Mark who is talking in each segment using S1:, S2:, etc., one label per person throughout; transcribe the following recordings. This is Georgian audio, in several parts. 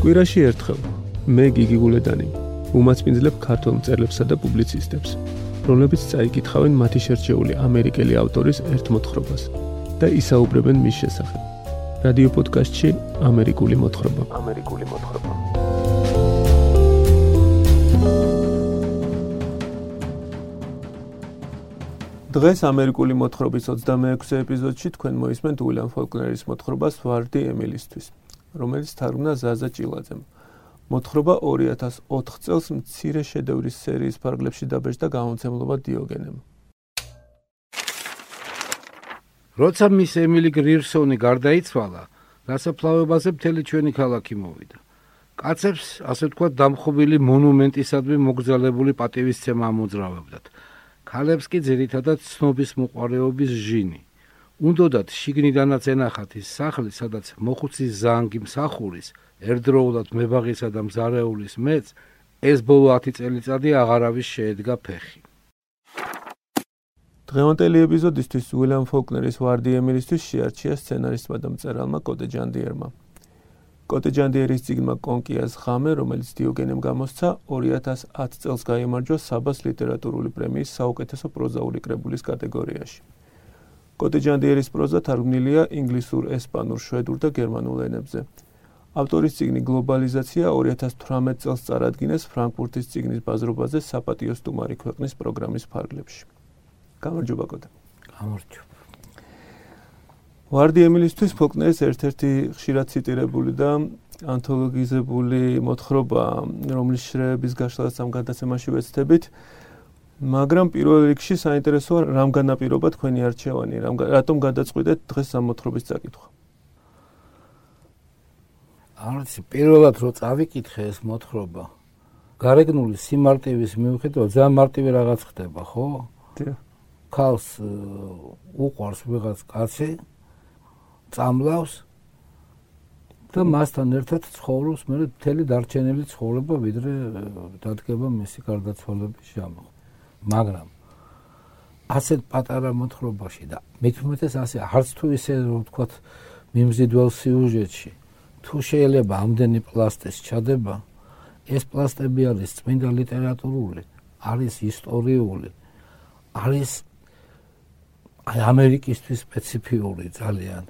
S1: კვირაში ერთხელ. მე გიგი გულედანი. უმაცმინძლებ ქართულ მწერლებსა და პუბლიცისტებს რომლებიც წაიკითხავენ მათი შერჩეული ამერიკელი ავტორის ერთ მოთხრობას და ისაუბრებენ მის შესახებ. რადიო პოდკასტში ამერიკული მოთხრობა. ამერიკული მოთხრობა. დღეს ამერიკული მოთხრობის 26 ეპიზოდში თქვენ მოისმენთ უილიამ ფოლკნერის მოთხრობას ვარდი ემილისთვის რომელიც თარგმნა ზაზა ჭილაძემ. მოთხრობა 2004 წელს მცირე შედევრის სერიის ფარგლებში დაბეჭდა გამომცემლობა დიოგენემ.
S2: როცა მის ემილი გრირსონი გარდაიცვალა, გასაფლავებაზე მთელი ჩვენი ქალაქი მოვიდა. კაცებს, ასე ვთქვათ, დამხობილი მონუმენტისადმი მოგზალებული პატივისცემა ამოძრავებდათ. ქალებს კი ძირითადად ცნობის მოყარეობის ჟინი. უნდათ შიგნიდანაც ენახათ ის სახლი, სადაც მოხუცის ზანგი მსახურის, ერთდროულად მებაღისა და მზარეულის მეც ეს ბოლო 10 წელიწადი აღარავის შეედგა ფეხი.
S1: დღევანდელი ეპიზოდისთვის უილიამ ფოლკნერის ვარდი ემილისთვის შეარჩია სცენარისტმა და მწერალმა კოტე ჯანდიერმა. კოტე ჯანდიერის ციგნმა კონკიას ღამე, რომელიც დიოგენემ გამოსცა 2010 წელს გაიმარჯვა საბას ლიტერატურული პრემიის საუკეთესო პროზაული კრებულის კატეგორიაში. კოტეჯანდიერის პროზა თარგმნილია ინგლისურ, ესპანურ, შვედურ და გერმანულ ენებზე. ავტორის ციგნი გლობალიზაცია 2018 წელს წარადგინეს ფრანკფურტის ციგნის ბაზრობაზე საპატიო სტუმარი ქვეყნის პროგრამის ფარგლებში. გამარჯობა კოტე.
S2: გამარჯობა.
S1: ვარდი ემილისთვის ფოლკნერის ერთ-ერთი ხშირად ციტირებული და ანთოლოგიზებული მოთხრობა, რომლის შრეების გაშლას ამ გადაცემაში ვეცდებით. მაგრამ პირველ რიგში საინტერესოა რამ განაპირობა თქვენი არჩევანი, რამ რატომ გადაწყვიტეთ დღეს სამოთხრობის წაკითხვა.
S2: არც პირველად რო წავიკითხე ეს მოთხრობა, გარეგნული სიმარტივის მიუხედავად ძალიან მარტივი რაღაც ხდება, ხო?
S1: დიახ.
S2: ქალს უყვარს ვიღაც კაცი, წამლავს და მასთან ერთად ცხოვრობს მე მთელი დარჩენილი ცხოვრება, ვიდრე დადგება მისი გარდაცვალების ჟამი. მაგრამ ასეთ პატარა მოთხრობაში და მithumetes ასე არც თუ ისე ვთქვათ მიმზიდველ სიუჟეტში თუ შეიძლება ამდენი პლასტის ჩადება ეს პლასტები არის წმინდა ლიტერატურული არის ისტორიული არის აი ამერიკისთვის სპეციფიური ძალიან.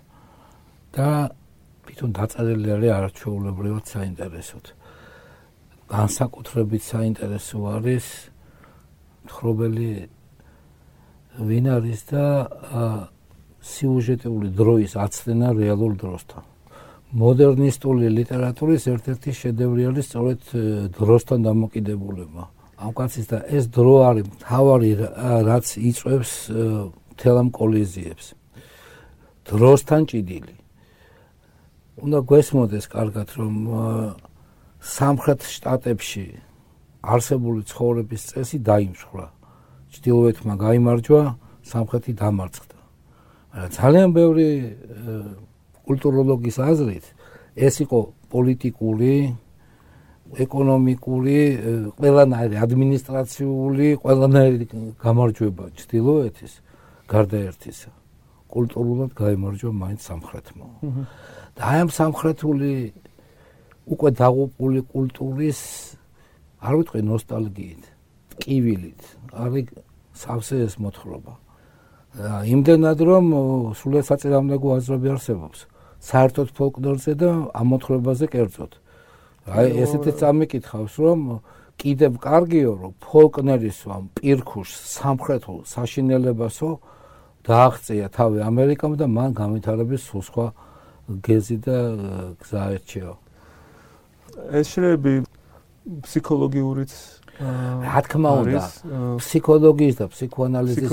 S2: და თვითონ დაწერილი არის არჩეულებრივად საინტერესოდ. განსაკუთრებით საინტერესო არის თხრობელი ვინ არის და სიუჟეტური დროის აცდენა რეალურ დროსთან. მოდერნისტული ლიტერატურის ერთ-ერთი შედევრი არის სწორედ დროსთან დამოკიდებულება. ამ კაცის და ეს დრო არის თავარი რაც იწევს თელამ კოლიზიებს. დროსთან ჭიდილი. უნდა გვესმოდეს კარგად რომ სამხრეთ შტატებში არსებული ცხოვრების წესი დაიმსხვრა. ჭდილოეთმა გამოიმარჯვა, სამხრეთი დამარცხდა. მაგრამ ძალიან ბევრი კულტუროლოგის აზრით ეს იყო პოლიტიკური, ეკონომიკური, ყველანაირი ადმინისტრაციული, ყველანაირი გამარჯვება ჭდილოეთის გარდა ერთისა. კულტურულად გამოიმარჯვა მაინც სამხრეთმა. და აი ამ სამხრეთული უკვე დაღუპული კულტურის არ ვიტყვი ნოსტალგიით, ტკივილით, არის სავსე ეს მოთხრობა. იმდენად რომ სულ საწინააღმდეგო აზრები არსებობს საერთოდ ფოლკლორზე და ამ მოთხრობაზე კერძოდ. აი ესეთი წამიკითხავს რომ კიდევ კარგიო რომ ფოლკნერისო ამ პირქუშ სამხრეთულ საშინელებასო დააღწია თავი ამერიკამ და მან გამithარების სულ სხვა გეზი და გზა ერჩეო.
S1: ეს შეიძლება ფსიქოლოგიურიც
S2: რა თქმა უნდა ფსიქოლოგიის და ფსიქოანალიზის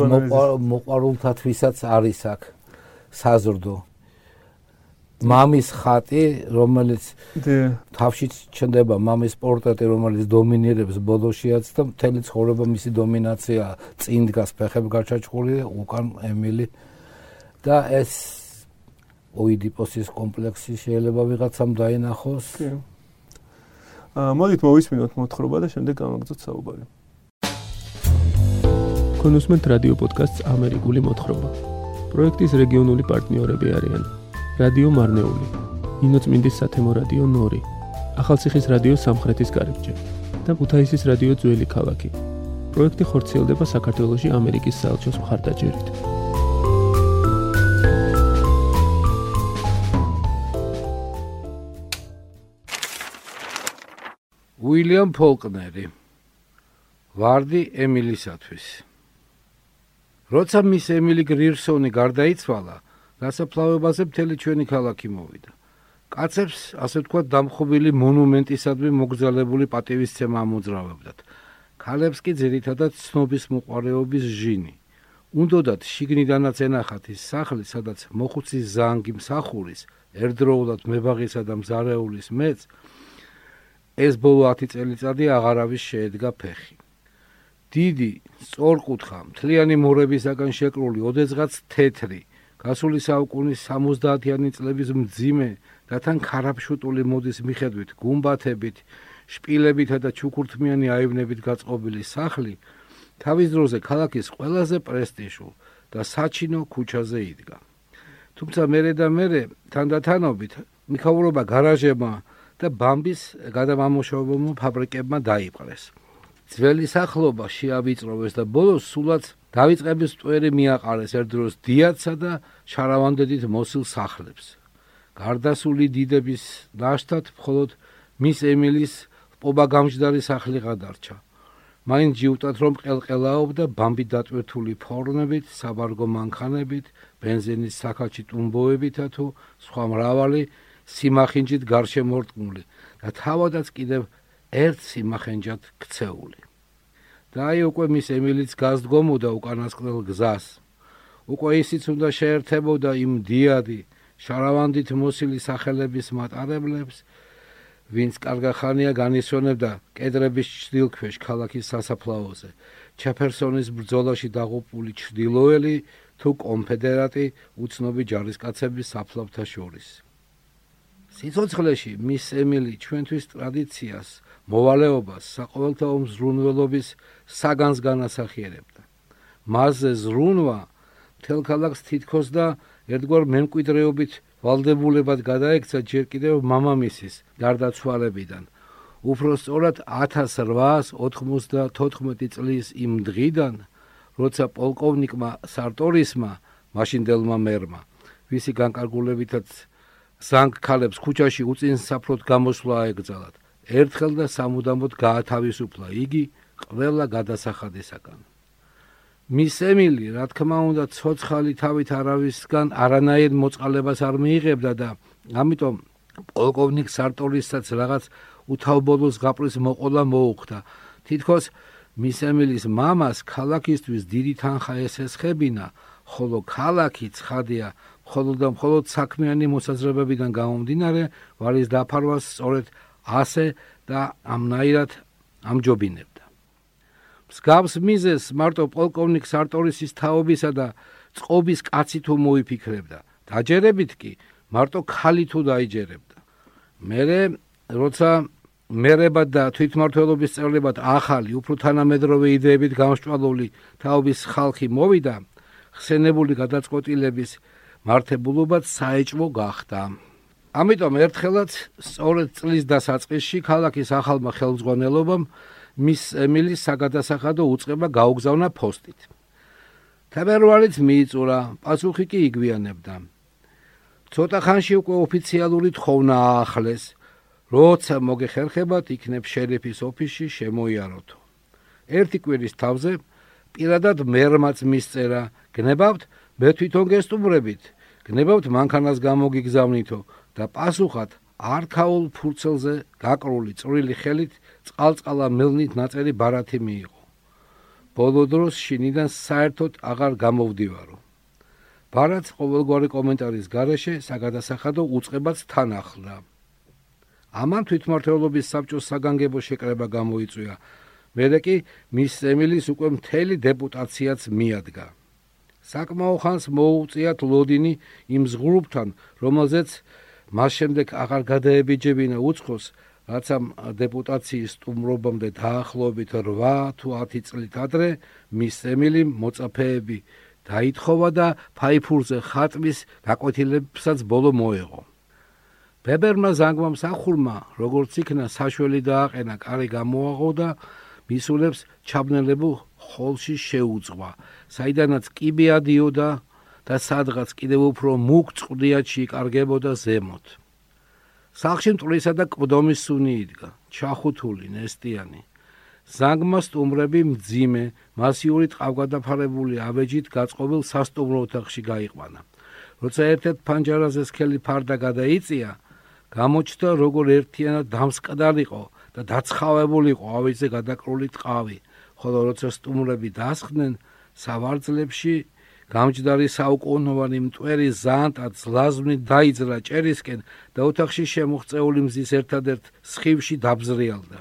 S2: მოყვარულთათვისაც არის აქ საზრდო. მამის ხატი რომელიც თავში ჩნდება მამის პორტრეტი რომელიც დომინირებს ბოდოშიაც და მთელი ცხოვრება მისი დომინაცია წინ დგას ფეხები გაჩაჭყული უკან ემილი. და ეს ოიდიპოსის კომპლექსი შეიძლება ვიღაცამ დაინახოს. კი
S1: მოდით მოვისმინოთ მოთხრობა და შემდეგ გამაგზავნოთ საუბარი. კონუსმენტ რადიო პოდკასტს ამერიკული მოთხრობა. პროექტის რეგიონული პარტნიორები არიან: რადიო მარნეული, ინოცმინდის სათემო რადიო ნორი, ახალციხის რადიო სამხრეთის კარიბჭე და ქუთაისის რადიო ძველი ქალაქი. პროექტი ხორციელდება საქართველოსი ამერიკის საელჩოს მხარდაჭერით.
S2: უილიამ ფოლკნერი. ვარდი ემილისათვის. როცა მის ემილი გრირსონი გარდაიცვალა გასაფლავებაზე მთელი ჩვენი ქალაქი მოვიდა. კაცებს ასე თქვა დამხობილი მონუმენტისადმი მოგზალებული პატივისცემა ამოძრავებდათ ქალებს კი ძირითადად ცნობის მოყარეობის ჟინი. უნდათ შიგნიდანაც ენახათ ის სახლი სადაც მოხუცის ზანგი მსახურის ერთდროულად მებაღისა და მზარეულის მეც ეს ბოლო 10 წელიწადი აღარავის შეედგა ფეხი დიდი, სწორკუთხა, მთლიანი მორებისაგან შეკრული, ოდესღაც თეთრი, გასული საუკუნის 70-იანი წლების მძიმე და თან ქარაფშუტული მოდის მიხედვით გუმბათებით, შპილებითა და ჩუქურთმიანი აივნებით გაწყობილი სახლი თავის დროზე ქალაქის ყველაზე პრესტიჟულ და საჩინო ქუჩაზე იდგა. თუმცა მერე და მერე თანდათანობით მიხაურობა გარაჟებმა და ბამბის გადამამუშავებულმა ფაბრიკებმა დაიპყრეს. ძველი სახლობა შეავიწროვეს და ბოლოს სულაც დავიწყების წვერი მიაყარეს ერთდროს დიათსა და შარავანდედით მოსილ სახლებს. გარდასული დიდების ნაშთად მხოლოდ მის ემილის პობა გამჯდარი სახლი გადარჩა. მაინ ჯიუტად რომ ყელყელაობდა ბამბი დატვირთული ფორნებით, საბარგო მანქანებით, бенზინის საქაჩი ტუმბოებითა თუ სხვა მრავალი სიმახინჯით გარშემორტყმული და თავადაც კიდევ ერთ სიმახენჯად ქცეული. და აი უკვე მის ემილიც გასდგომოდა უკანასკნელ გზას. უკვე ისიც უნდა შეერთებოდა იმ დიადი შარავანდით მოსილი სახელების მატარებლებს, ვინც კარგახანია განისვენებდა კედრების ჭდილქვეშ ქალაქის სასაფლაოზე. ჩეფერსონის ბრძოლაში დაღუპული ჭდილოელი თუ კონფედერატი უცნობი ჯარისკაცების საფლავთა შორის. სიცოცხლეში მის ემილი ჩვენთვის ტრადიციას, მოვალეობას, საყოველთაო მზრუნველობის საგანს განასახიერებდა. მასზე ზრუნვა თელ ქალაქს თითქოს და ერთგვარ მემკვიდრეობით ვალდებულებად გადაექცა ჯერ კიდევ მამამისის გარდაცვალებიდან. უფრო სწორად 1894 წლის იმ დღიდან, როცა პოლკოვნიკმა სარტორისმა, მაშინდელმა მერმა, ვისი განკარგულებითაც ზანგ ქალებს ქუჩაში უწინსაფროდ გამოსვლა ეკძალათ. ერთხელ და სამუდამოდ გაათავისუფლა იგი ყველა გადასახადისაგან. მის ემილი, რა თქმა უნდა, ცოცხალი თავით არავისგან არანაირ მოწყალებას არ მიიღებდა და ამიტომ პოლკოვნიკ სარტორისაც რაღაც უთავბოლოს გაპრის მოყოლა მოუხდა. თითქოს მის ემილის მამას ქალაქისთვის დიდი თანხა ესესხებინა, ხოლო ქალაქი ცხადია მხოლოდ და მხოლოდ საქმიანი მოსაზრებებიდან გამომდინარე ვარის დაფარვას სწორედ ასე და ამნაირად ამჯობინებდა. მსგავს მიზეს მარტო პოლკოვნიკ სარტორისის თაობისა და წყობის კაცი თუ მოიფიქრებდა. დაჯერებით კი მარტო ხალი თუ დაიჯერებდა. მერე როცა მერებად და თვითმართველობის წევრებად ახალი, უფრო თანამედროვე იდეებით გამსჭვალული თაობის ხალხი მოვიდა, ხსენებული გადაწყვეტილების მართებულობაც საეჭვო გახდა. ამიტომ ერთხელაც სწორედ წლის დასაწყისში ქალაქის ახალმა ხელმძღვანელობამ მის ემილის საგადასახადო უწყება გაუგზავნა ფოსტით. თებერვალით მიიწურა, პასუხი კი იგვიანებდა. ცოტა ხანში უკვე ოფიციალური თხოვნა აახლეს, როცა მოგეხერხებათ იქნებ შერიფის ოფისში შემოიაროთ. ერთი კვირის თავზე პირადად მერმაც მისწერა, გნებავთ მე თვითონ გესტუმრებით. გნებავთ მანქანას გამოგიგზავნითო და პასუხად არქაულ ფურცელზე გაკრული წვრილი ხელით წყალწყალა მელნით ნაწერი ბარათი მიიღო. ბოლო დროს შინიდან საერთოდ აღარ გამოვდივარო. ბარათს ყოველგვარი კომენტარის გარეშე საგადასახადო უצღებაც თან ახლდა. ამან თვითმართველობის საბჭოს საგანგებო შეკრება გამოიწვია. მერე კი მის ემილის უკვე მთელი დეპუტაციაც მიადგა. საკმაო ხანს მოუწიათ ლოდინი იმ ზღრუბთან, რომელზეც მას შემდეგ აღარ გადაებიჯებინა უცხოს, რაც ამ დეპუტაციის სტუმრობამდე დაახლოებით 8 თუ 10 წლით ადრე მის ემილი მოწაფეები დაითხოვა და ფაიფურზე ხატმის გაკვეთილებსაც ბოლო მოეღო. ბებერმა ზანგმა მსახურმა როგორც იქნა საშველი დააყენა კარი გამოაღო და მისულებს ჩაბნელებულ ხოლში შეუძღვა. საიდანაც კიბე ადიოდა და სადღაც კიდევ უფრო მუქ წყდია ჩიკარგებოდა ზემოთ. სახში მტრისა და კვდომის სუნი იდგა ჩახუთული ნესტიანი. ზანგმა სტუმრები მძიმე მასიური ტყავგადაფარებული ავეჯით გაწყობილ სასტუმრო ოთახში გაიყვანა. როცა ერთ-ერთ ფანჯარაზე სქელი ფარდა გადაიწია გამოჩნდა როგორ ერთიანად დამსკდარიყო და დაცხავებულიყო ავეჯზე გადაკრული ტყავი. ხოლო როცა სტუმრები დასხდნენ სავარძლებში გამჯდარი საუკუნოვანი მტვერი ზანტად ზლაზვნი დაიძრა ჭერისკენ და ოთახში შემოღწეული მზის ერთადერთ სხივში დაბზრიალდა.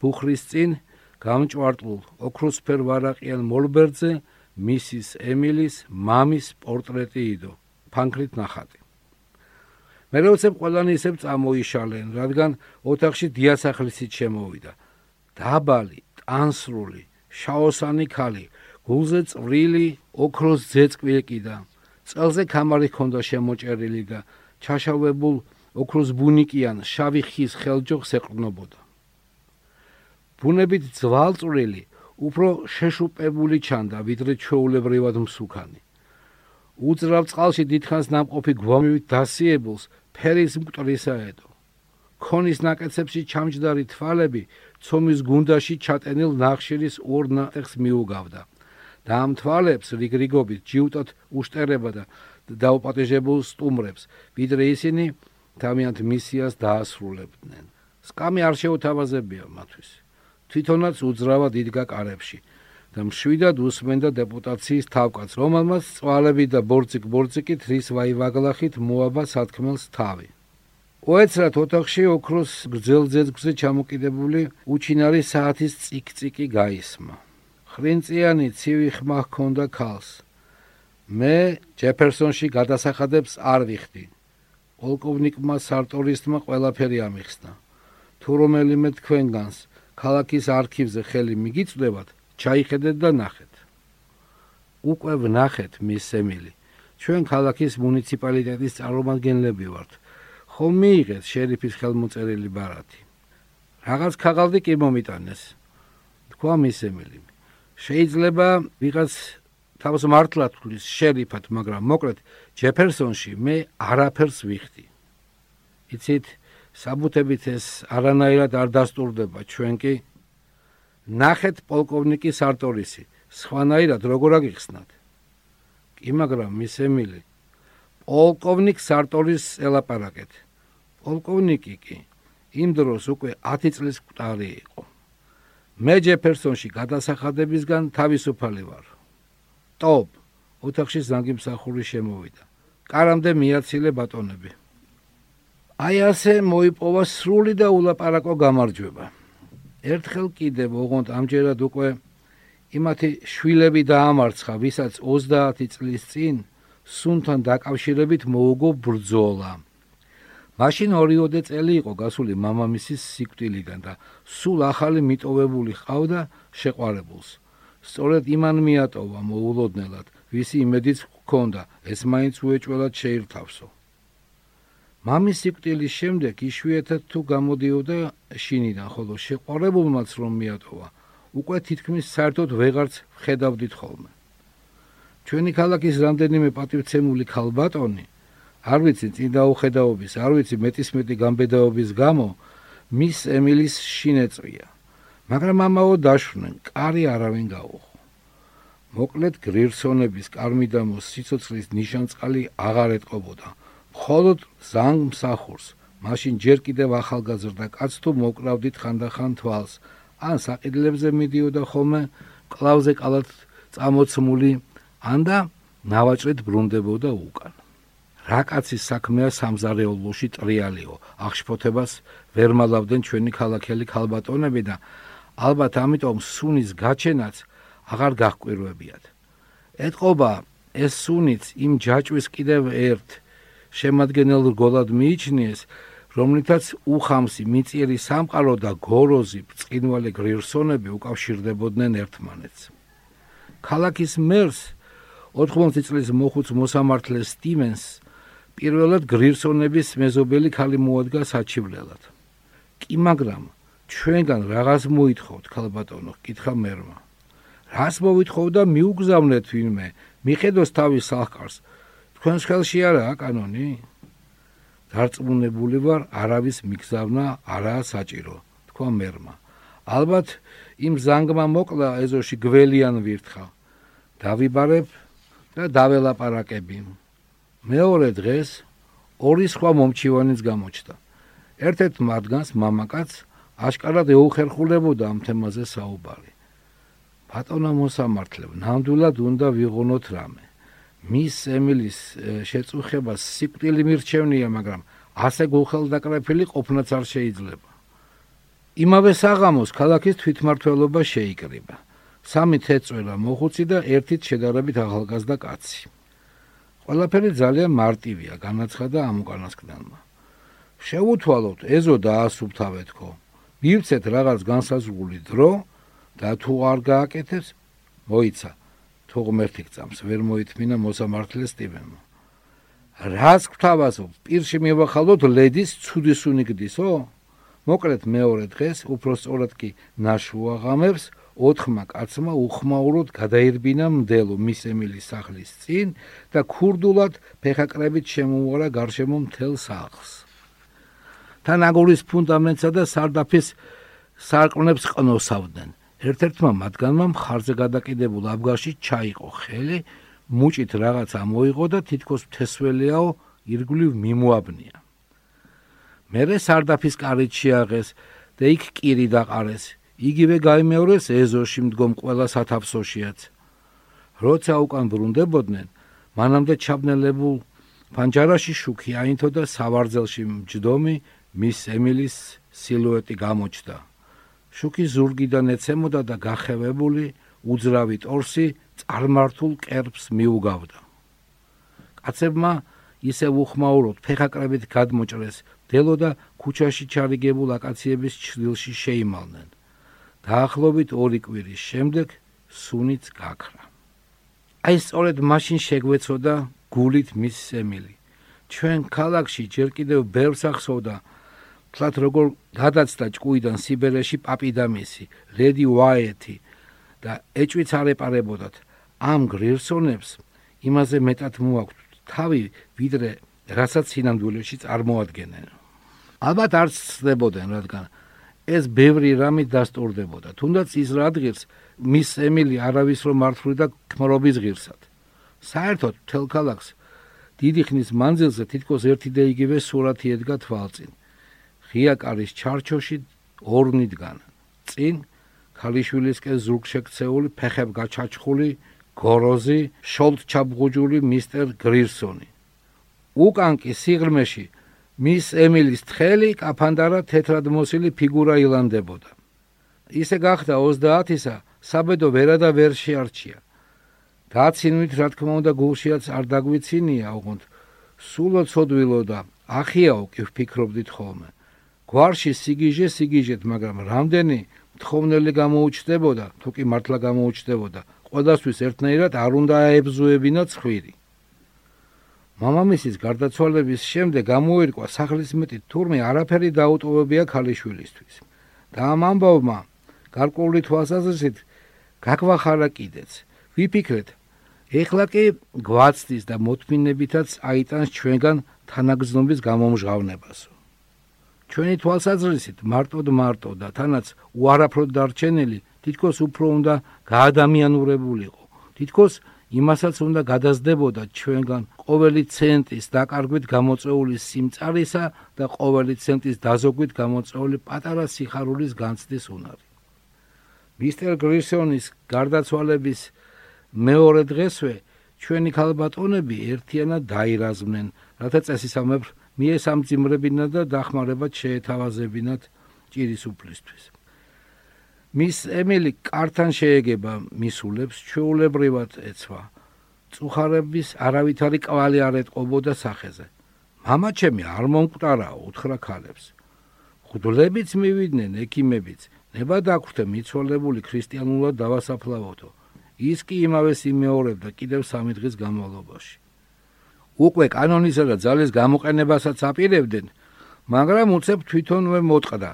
S2: ბუხრის წინ გამჭვარტულ ოქროსფერ ვარაყიან მოლბერძე მისის ემილის მამის პორტრეტი იდო. ფანქრით ნახატი მე როცებ ყველანი ისევ წამოიშალენ რადგან ოთახში დიასახლისით შემოვიდა. დაბალი ტანსრული შაოსანი ქალი გულზე წვრილი ოქროს ძეწკვიკიდა წელზე კამარი ჰქონდა შემოჭერილი და ჩაშავებულ ოქროს ბუნიკიან შავი ხის ხელჯოხს ეყრდნობოდა. ბუნებით ძვალწვრილი უფრო შეშუპებული ჩანდა ვიდრე ჩოულებრივად მსუქანი უძრავ წყალში დიდხანს ნამყოფი გვამივით დასიებულს ფერის მკვტრისაედო ქონის ნაკეცებში ჩამჯდარი თვალები ცომის გუნდაში ჩატენილ ნახშირის ორ ნახეს მიუგავდა. და ამ თვალებს რიგრიგობით ჯიუტად უშტერება და დაუპატეჟებულ სტუმრებს ვიდრე ისინი თავიანთ მისიას დაასრულებდნენ. სკამი არ შეუთავაზებია მათთვის. თვითონაც უძრავად იდგა კარებში და მშვიდად უსმენდა დეპუტაციის თავკაც, რომელმაც წვალები და ბორციკ-ბორციკით რის ვაივაგლახით მოაბა სათქმელს თავი. ოეცრად ოთახში ოქროს გრძელძეძგზე ჩამოკიდებული უჩინარი საათის წიკ-წიკი გაისმა. ხრინწიანი ცივი ხმა ჰქონდა ქალს. მე ჯეფერსონში გადასახადებს არ ვიხდი. პოლკოვნიკმა სარტორისტმა ყველაფერი ამიხსნა. თუ რომელიმე თქვენგანს ქალაქის არქივზე ხელი მიგიწვდებათ, ჩაიხედეთ და ნახეთ. უკვე ვნახეთ მის სემილი. ჩვენ ქალაქის მუნიციპალიტეტის წარმომადგენლები ვართ. ხომ მიიღეთ შერიფის ხელმოწერილი ბარათი? რაღაც ქაღალდი კი მომიტანეს. თქვა მის სემილი. შეიძლება ვიღაც თავს მართლად თulis შერიფად, მაგრამ მოკლედ ჯეფერსონში მე არაფერს ვიხდი. იცით, საბუთებით ეს არანაირად არ დასტურდება ჩვენ კი ნახეთ პოლკოვნიკი სარტორისი სხვანაირად როგორ აგიხსნათ კი მაგრამ მის ემილი პოლკოვნიკ სარტორის ელაპარაკეთ. პოლკოვნიკი კი იმ დროს უკვე 10 წლის მკვდარი იყო. მე ჯეფერსონში გადასახადებისგან თავისუფალი ვარ. ტოპ ოთახში ზანგი მსახური შემოვიდა. კარამდე მიაცილე ბატონები. აი ასე მოიპოვა სრული და ულაპარაკო გამარჯვება. ერთხელ კიდევ ოღონდ ამჯერად უკვე იმათი შვილები დაამარცხა, ვისაც 30 წლის წინ სუნთან დაკავშირებით მოუგო ბრძოლა. მაშინ ორიოდე წელი იყო გასული მამამისის სიკვდილიდან და სულ ახალი მიტოვებული ყავდა შეყვარებულს. სწორედ იმან მიატოვა მოულოდნელად, ვისი იმედიც ჰქონდა, ეს მაინც უეჭველად შეირთავსო. მამის სიკვდილის შემდეგ იშვიათად თუ გამოდიოდა შინიდან, ხოლო შეყარებულმაც რომ მიატოვა, უკვე თითქმის საერთოდ ვეღარც ხედავდით ხოლმე. ჩვენი ქალაქის რამდენიმე პატივცემული ქალბატონი, არ ვიცი წინდაუხედაობის, არ ვიცი მეტისმეტი გამბედაობის გამო, მის ემილის შინეწვია. მაგრამ ამაო დაშვნენ, კარი არავინ გაუხო. მოკლედ გრირსონების კარმიდამოს სიცოცხლის ნიშანწყალი აღარ ეთყობოდა. მხოლოდ ზანგ მსახურს. მაშინ ჯერ კიდევ ახალგაზრდა კაც თუ მოკრავდით ხანდახან თვალს. ან საყიდლებზე მიდიოდა ხოლმე კლავზე კალათ წამოცმული ან და ნავაჭრით ბრუნდებოდა უკან. რა კაცის საქმეა სამზარეულოში ტრიალიო? აღშფოთებას ვერ მალავდნენ ჩვენი ქალაქელი ქალბატონები და ალბათ ამიტომ სუნის გაჩენაც აღარ გახკვირვებიათ ეთყობა ეს სუნიც იმ ჯაჭვის კიდევ ერთ შემადგენელ რგოლად მიიჩნიეს, რომლითაც უხამსი მიწიერი სამყარო და გოროზი წინვალე გრირსონები უკავშირდებოდნენ ერთმანეთს. ქალაქის მერს 80 წლის მოხუც მოსამართლე სტივენს პირველად გრირსონების მეზობელი ხალი მოადგა საჩივლელად. კი მაგრამ ჩვენგან რაღაც მოითხოვთ ქალბატონო, კითხა მერმა. რას მოვითხოვ და მიუგზავნეთ ვინმე, მიხედოს თავის სახკარს. თქვენს ხელში არაა კანონი? დარწმუნებული ვარ, არავის მიგზავნა არაა საჭირო, თქვა მერმა. ალბათ იმ ზანგმა მოკლა ეზოში გველიან ვირთხა. დავიბარებ და დაველაპარაკები. მეორე დღეს ორი სხვა მომჩივანიც გამოჩნდა. ერთ-ერთ მათგანს მამაკაც აშკარად ეუხერხულებოდა ამ თემაზე საუბარი. ბატონა მოსამართლებ, ნამდვილად უნდა ვიღუნოთ რამე. მის ემილის შეწუხებას სიკვდილი მირჩევნია, მაგრამ ასე გულხელდაკრეფილი ყოფნაც არ შეიძლება. იმავე საღამოს ქალაქის თვითმართველობა შეიკრიბა. სამი თეწველა მოხუცი და ერთით შედარებით ახალგაზრდა კაცი. ყველაფერი ძალიან მარტივია, განაცხადა ამ უკანასკნელმა. შეუთვალოთ, ეზო დაასუფთავეთქო. მივცეთ რაღაც განსაზღვრული დრო და თუ არ გააკეთებს, მოიცა. თუ ღმერთი გწამს, ვერ მოითმინა მოსამართლეს ტიბემ. რას გთავაზო? პირში მივახალოთ ლედის ცუდი სუნიგდისო? მოკლედ მეორე დღეს უფრო სწორად კი ნაშუაღამებს ოთხმა კაცმა უხმაუროდ გადაირბინა მდელო მის ემილის სახლის წინ და ქურდულად ფეხაკრებით შემოუარა გარშემო მთელ სახლს. თან აგურის ფუნდამენტსა და სარდაფის სარკმლებს ყნოსავდნენ. ერთ-ერთმა მათგანმა მხარზე გადაკიდებულ აბგარში ჩაიყო ხელი, მუჭით რაღაც ამოიღო და თითქოს თესველიაო ირგვლივ მიმოაბნია. მერე სარდაფის კარით შეაღეს და იქ კირი დაყარეს. იგივე გამეორეს ეზოში მდგომ ყველა სათავსოშიაც. როცა უკან ბრუნდებოდნენ, მანამდე ჩაბნელებულ პანჯარაში შუქი აინთო და სავარძელში მჯდომი მის ემილის სილუეტი გამოჩნდა. შუქი ზურგიდან ეცემოდა და გახევებული უძრავი ტორსი წარმართულ კერპს მიუგავდა. კაცებმა ისე უხმაუროდ ფეხაკრებით გადმოჭრეს დელო და ქუჩაში ჩარიგებულ აკაციების ჩრდილში შეიმალნენ. დაახლოებით ორი კვირის შემდეგ სუნიც გაქრა. აი სწორედ მაშინ შეგვეცოდა გულით მის სემილი. ჩვენ ქალაქში ჯერ კიდევ ბევრს ახსოვდა თლათ როგორ გადაცდა ჭკუიდან სიბერეში პაპიდამისი, ლედი უაიეთი და ეჭვიც არ ეპარებოდათ ამ გრირსონებს იმაზე მეტად მოაქვთ თავი ვიდრე რასაც სინამდვილეში წარმოადგენენ. ალბათ არ ცდებოდნენ, რადგან ეს ბევრი რამე დასტურდებოდა. თუნდაც ის რა დღეს მის ემილი არავის რომ მართლიდა ქმრობის ღირსად. საერთოდ თელქალაქს დიდი ხნის მანძილზე თითქოს ერთი და იგივე სურათი ედგა თვალწინ. ღია კარის ჩარჩოში ორნიდგან. წინ ქალიშვილისკენ ზურგშექცეული ფეხებ გაჩაჩხული გოროზი შოლტ ჩაბღუჯული მისტერ გრირსონი. უკან კი სიღრმეში მის ემილის თხელი კაფანდარა თეთრად მოსილი ფიგურა ილანდებოდა. ისე გახდა 30-ისა, საბედო ვერა და ვერ შეარჩია. დაცინვით რა თქმა უნდა გულშიაც არ დაგვიცინია, უღონდ სულო ცოდვილო და ახიაო კი ვფიქრობდით ხოლმე. გვარში სიგიჟე სიგიჟეთ, მაგრამ რამდენი თხოვნელი გამოუჩნდებოდა, თუ კი მართლა გამოუჩნდებოდა, ყოველასთვის ერთნაირად არ უნდა აებზუებინა ცხვირი. მამამისის გარდაცვალების შემდეგ გამოერკვა სახლის მეტი თურმე არაფერი დაუტოვებია ქალიშვილისთვის. და ამ ამბავმა გარკვეული თვალსაზრისით გაგვახარა კიდეც. ვიფიქრეთ, ეხლა კი გვაცდის და მოთმინებითაც აიტანს ჩვენგან თანაგზნობის გამომჟღავნებასო. ჩვენი თვალსაზრისით მარტო და მარტო და თანაც უარაფროდ დარჩენილი თითქოს უფრო უნდა გაადამიანურებულიყო. თითქოს იმასაც უნდა გადაზდებოდა ჩვენგან ყოველი ცენტის დაკარგვით გამოწეული სიმწარისა და ყოველი ცენტის დაზოგვით გამოწეული პატარა სიხარულის განცდის უნარი. მისტერ გრისონის გარდაცვალების მეორე დღესვე ჩვენი ქალბატონები ერთიანად დაირაზმნენ, რათა წესისამებრ მიესამძიმრებინა და დახმარებად შეეთავაზებინათ ჭირის უფლისთვის. მის ემილი კარტან შეეგება მისულებს ჩვეულებრივად ეცვა. წუხარების არავითარი კვალი არ ეტყობოდა სახეზე. მამა ჩემი არ მომკვდარაო, უთხრა ქალებს. ხუდლებიც მივიდნენ, ექიმებიც. ნება დაგვრთე მიცვალებული ქრისტიანულად დავასაფლავოთო. ის კი იმავეს იმეორებდა კიდევ სამი დღის განმავლობაში. უკვე კანონისა და ძალის გამოყენებასაც აპირებდნენ, მაგრამ უცებ თვითონვე მოტყდა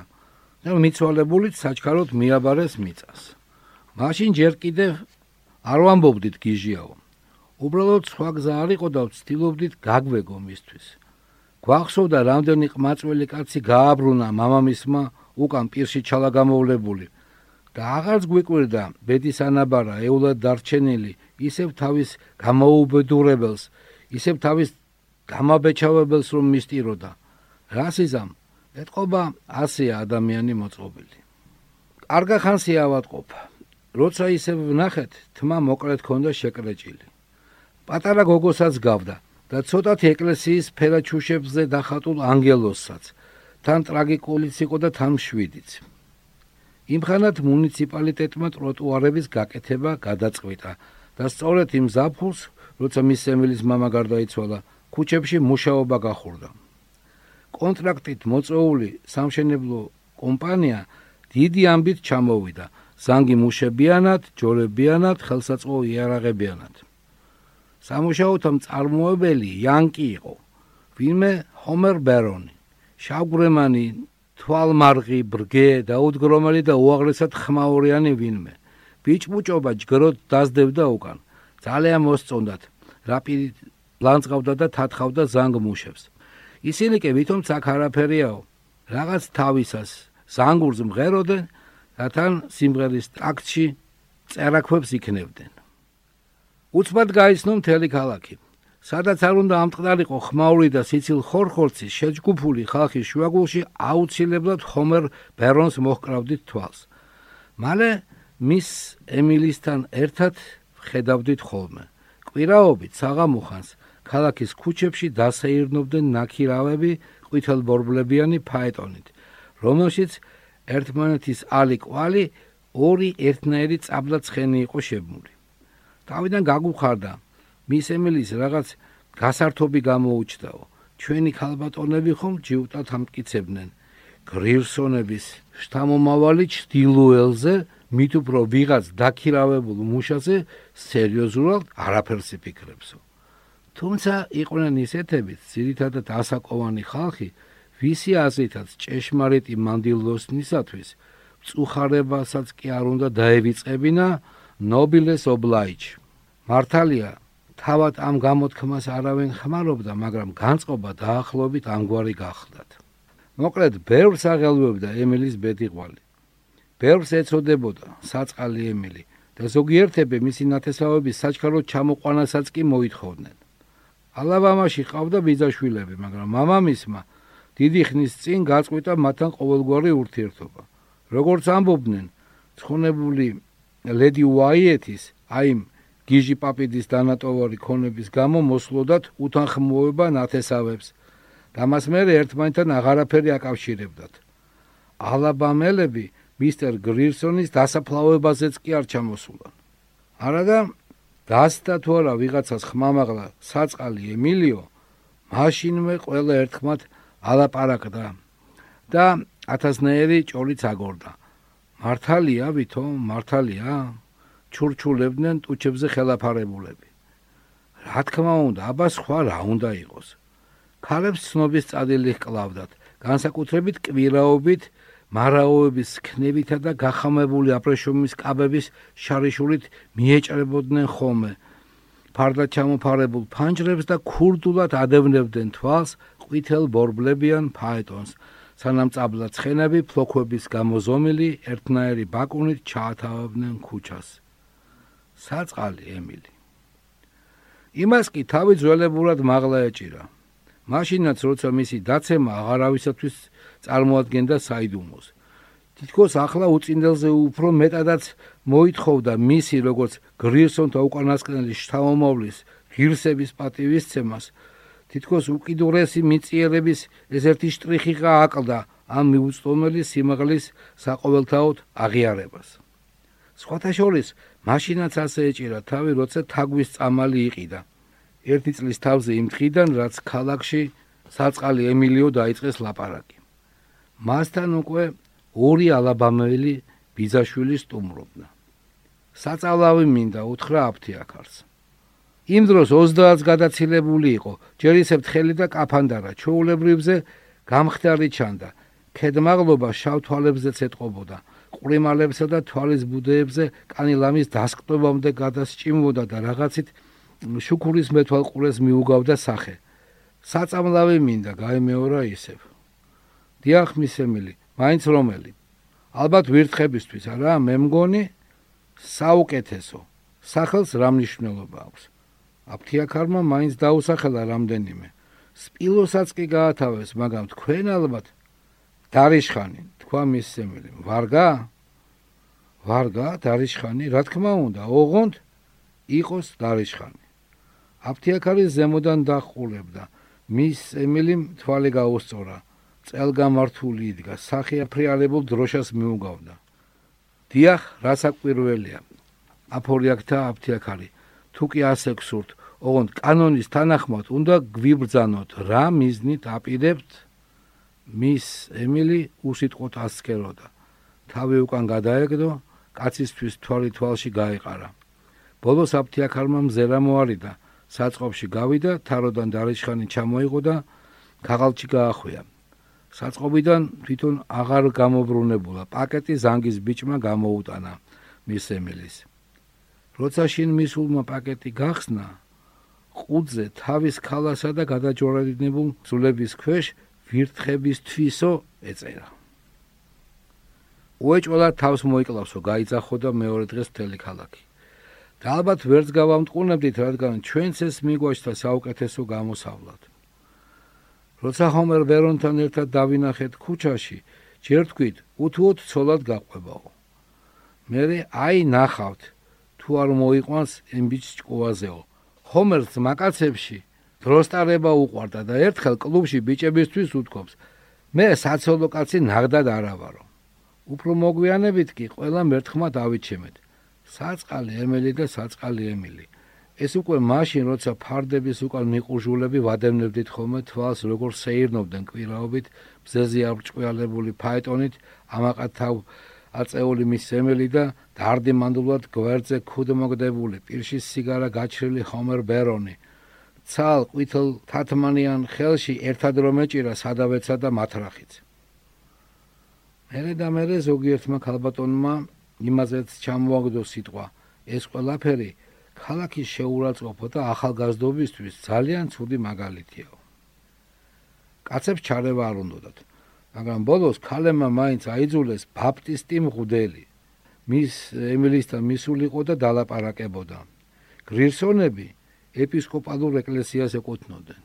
S2: და მიცვალებულით საჩქაროდ მიაბარეს მიწას. მაშინ ჯერ კიდევ არ ვამბობდით გიჟიაო. უბრალოდ სხვა გზა არ იყო და ვცდილობდით გაგვეგო მისთვის. გვახსოვდა რამდენი ყმაწველი კაცი გააბრუნა მამამისმა უკან პირში ჩალა გამოვლებული და აღარც გვიკვირდა ბედის ანაბარა ეულად დარჩენილი ისევ თავის გამოუბედურებელს ისევ თავის გამაბეჭავებელს რომ მისტიროდა. რასიზამ ეთყობა ასია ადამიანი მოწყობილი. კარგა ხანსია ავატყობ როცა ისევ ვნახეთ თმა მოკლედ ქონდა შეკრეჭილი. პატარა გოგოსაც გავდა და ცოტათი ეკლესიის ფერაჩუშებზე დახატულ ანგელოსსაც თან ტრაგიკულიც იყო და თან შვიდიც. იმხანად მუნიციპალიტეტმა ტროტუარების გაკეთება გადაწყვიტა და სწორედ იმ ზაფხულს როცა მის სემილის мама გარდაიცვალა ქუჩებში მუშაობა გახურდა კონტრაქტით მოწეული სამშენებლო კომპანია დიდი ამბით ჩამოვიდა ზანგი მუშებიანად ჯორებიანად ხელსაწყო იარაღებიანად სამუშაოთა მწარმოებელი იანკი იყო ვინმე ჰომერ ბერონი შავგრემანი თვალმარღი ბრგე დაუდგრომელი და უაღრესად ხმაურიანი ვინმე ბიჭბუჭობა ჯგროდ დაზდებდა უკან ძალიან მოსწონდათ რაპირით ლანძღავდა და თათხავდა ზანგ მუშებს ისინი კი ვითომ ცაკ არაფერიაო რაღაც თავისას ზანგურს მღეროდნენ და თან სიმღერის ტაქტში წერაქვებს იქნებდნენ უცბად გაიცნო მთელი ქალაქი. სადაც არ უნდა ამტყდარიყო ხმაური და სიცილ ხორხორცი შეჯგუფული ხალხის შუაგულში აუცილებლად ჰომერ ბერონს მოჰკრავდით თვალს. მალე მის ემილისთან ერთად ხედავდით ხოლმე. კვირაობით საღამოხანს ქალაქის ქუჩებში დასეირნობდნენ ნაკირავები ყვითელბორბლებიანი ფაეტონით, რომელშიც ერთმანეთის ალი კვალი ორი ერთნაირი წაბლაცხენი იყო შებმული. თავიდან გაგუხარდა მის ემილის რაღაც გასართობი გამოუჩდაო ჩვენი ქალბატონები ხომ ჯიუტად ამტკიცებდნენ გრილსონების შთამომავალი ჭდილუელზე მით უფრო ვიღაც დაქირავებულ მუშაზე სერიოზულად არაფერს იფიქრებსო. თუმცა იყვნენ ისეთებიც ძირითადად ასაკოვანი ხალხი ვისი აზრითაც ჭეშმარიტი მანდილოსნისათვის წუხარებასაც კი არ უნდა დაევიწყებინა ნობილეს ობლაიჩ. მართალია თავად ამ გამოთქმას არავენ ხმარობდა მაგრამ განწყობა დაახლოებით ამგვარი გახლდათ. მოკლედ ბევრს აღელვებდა ემილის ბედიყვალი ბევრს ეწოდებოდა საწყალი ემილი და ზოგიერთები მისი ნათესავების საჩქაროდ ჩამოყვანასაც კი მოითხოვდნენ. ალაბამაში ყავდა ბიძაშვილები მაგრამ მამამისმა დიდი ხნის წინ გაწყვიტა მათთან ყოველგვარი ურთიერთობა. როგორც ამბობდნენ ცხონებული ლედი უაიეთის აი გიჟი პაპიდის დანატოვარი ქონების გამო მოსლოდათ უთანხმოება ნათესავებს და მას მერე ერთმანეთთან აღარაფერი აკავშირებდათ. ალაბამელები მისტერ გრირსონის დასაფლავებაზეც კი არ ჩამოსულან არადა დასთა თუ არა ვიღაცას ხმამაღლა საწყალი ემილიო მაშინვე ყველა ერთხმად ალაპარაკდა და ათასნაირი ჭოლიც აგორდა. მართალია ვითომ მართალია ჩურჩულებდნენ ტუჩებზე ხელაფარებულები. რა თქმა უნდა აბა სხვა რა უნდა იყოს? ქალებს ცნობის წადილი ჰკლავდათ. განსაკუთრებით კვირაობით მარაოების ქნებითა და გახამებული აბრეშუმის კაბების შარიშულით მიეჭრებოდნენ ხოლმე ფარდა ჩამოფარებულ ფანჯრებს და ქურდულად ადევნებდნენ თვალს ყვითელ ბორბლებიან ფაეტონს სანამ წაბლა ცხენები ფლოქების გამოზომილი ერთნაირი ბაკუნით ჩაათავებდნენ ქუჩას. საწყალი ემილი. იმას კი თავი ძველებურად მაღლა ეჭირა. მაშინაც როცა მისი დაცემა აღარავისათვის წარმოადგენდა საიდუმოს. თითქოს ახლა უწინდელზე უფრო მეტადაც მოითხოვდა მისი როგორც გრიესონთა უკანასკნელი შთამომავლის ღირსების პატივისცემას თითქოს უკიდურესი მიწიერების ეს ერთი შტრიხი გააკლდა ამ მიუწვდომელი სიმაღლის საყოველთაოდ აღიარებას. სხვათა შორის, მაშინაც ასე ეჭირა თავი, როცა თაგვის წამალი იყიდა. ერთი წლის თავზე იმ დღიდან, რაც ქალაქში საწყალი ემილიო დაიწყეს ლაპარაკი. მასთან უკვე ორი ალაბამელი ბიზაშვილი სტუმრობდა. საწალავი მინდა უთხრა აფთიაქარს. იმ დროს 30-ს გადაცილებული იყო ჯერ ისევ თხელი და კაფანდარა ჩოულებრივზე გამხდარი ჩანდა ქედმაღლობა შავ თვალებზეც ეტყობოდა ყრიმალებსა და თვალის ბუდეებზე კანი ლამის დასკტობამდე გადასჭიმოდა და რაღაცით შუქურის მეთვალ ყურეს მიუგავდა სახე საწამლავი მინდა გაიმეორა ისევ დიახ მისემილი მაინც რომელი? ალბათ ვირთხებისთვის არა? მე მგონი საუკეთესო. სახელს რა მნიშვნელობა აქვს? აფთიაქარმა მაინც დაუსახელა რამდენიმე. სპილოსაც კი გაათავეს მაგრამ თქვენ ალბათ დარიშხანი თქვა მის სემელი ვარგა? ვარგა დარიშხანი რა თქმა უნდა ოღონდ იყოს დარიშხანი აფთიაქარი ზემოდან დახულებდა მის ემილიმ თვალი გაუსწორა წელგამართული იდგა სახე აფრიალებულ დროშას მიუგავდა დიახ რასაკვირველია აფორიაქთა აფთიაქარი თუ კი ასე გსურთ, ოღონდ კანონის თანახმად უნდა გვიბრძანოთ რა მიზნით აპირებთ მის ემილი უსიტყვოდ ასკეროდა. თავი უკან გადაეგდო, კაცისთვის თვალი თვალში გაიყარა. ბოლოს აფთიაქარმა მზერა მოარიდა, საწყობში გავიდა, თაროდან დარიშხანი ჩამოიღო და ქაღალდში გაახვია. საწყობიდან თვითონ აღარ გამობრუნებულა. პაკეტი ზანგის ბიჭმა გამოუტანა მის ემილის. როცა შინ მისულმა პაკეტი გახსნა ყუძე თავის ქალასა და გადაჯვარედინებულ ძულების ქვეშ ვირთხების თვისო ეწერა უეჭვლა თავს მოიკლავსო გაიძახო და მეორე დღეს მთელი ქალაქი და ალბათ ვერც გავამტყუნებდით რადგან ჩვენც ეს მიგვაჩნდა საუკეთესო გამოსავლად როცა ჰომერ ვერონთან ერთად დავინახეთ ქუჩაში ჯერ თქვით უთუოდ ცოლად გაყვებაო მე აი ნახავთ თუ არ მოიყვანს ემბიჩ ჭკუაზეო. ჰომერს მაკაცებში დროსტარება უყვარდა და ერთხელ კლუბში ბიჭებისთვის უთქვობს: მე საცოლო კაცი ნაღდად არა ვარო. უფრო მოგვიანებით კი ყველა მერთხმა დავიჩემეთ. საწყალი ემილი და საწყალი ემილი. ეს უკვე მაშინ როცა ფარდების უკან მიყურჟულები ვადევნებდით ხოლმე თვალს როგორ სეირნობდნენ კვირაობით ბზეზე არჭყვალებული ფაეტონით ამაყად თავ აწეული მის ემელი და დარდი მანდულად გვერდზე ქუდმოგდებული პირში სიგარა გაჩრილი ჰომერ ბერონი ცალ ყვითელ თათმანიან ხელში ერთად რომ ეჭირა სადავეცა და მათრახიც. მერე და მერე ზოგიერთმა ქალბატონმა იმაზეც ჩამოაგდო სიტყვა. ეს ყველაფერი ქალაქის შეურაცხყოფა და ახალგაზრდობისთვის ძალიან ცუდი მაგალითია კაცებს ჩარევა არ უნდათ მაგრამ ბოლოს ქალებმა მაინც აიძულეს ბაპტისტი მღვდელი. მის ემილისთან მისულიყო და დალაპარაკებოდა. გრირსონები ეპისკოპალურ ეკლესიას ეკუთვნოდნენ.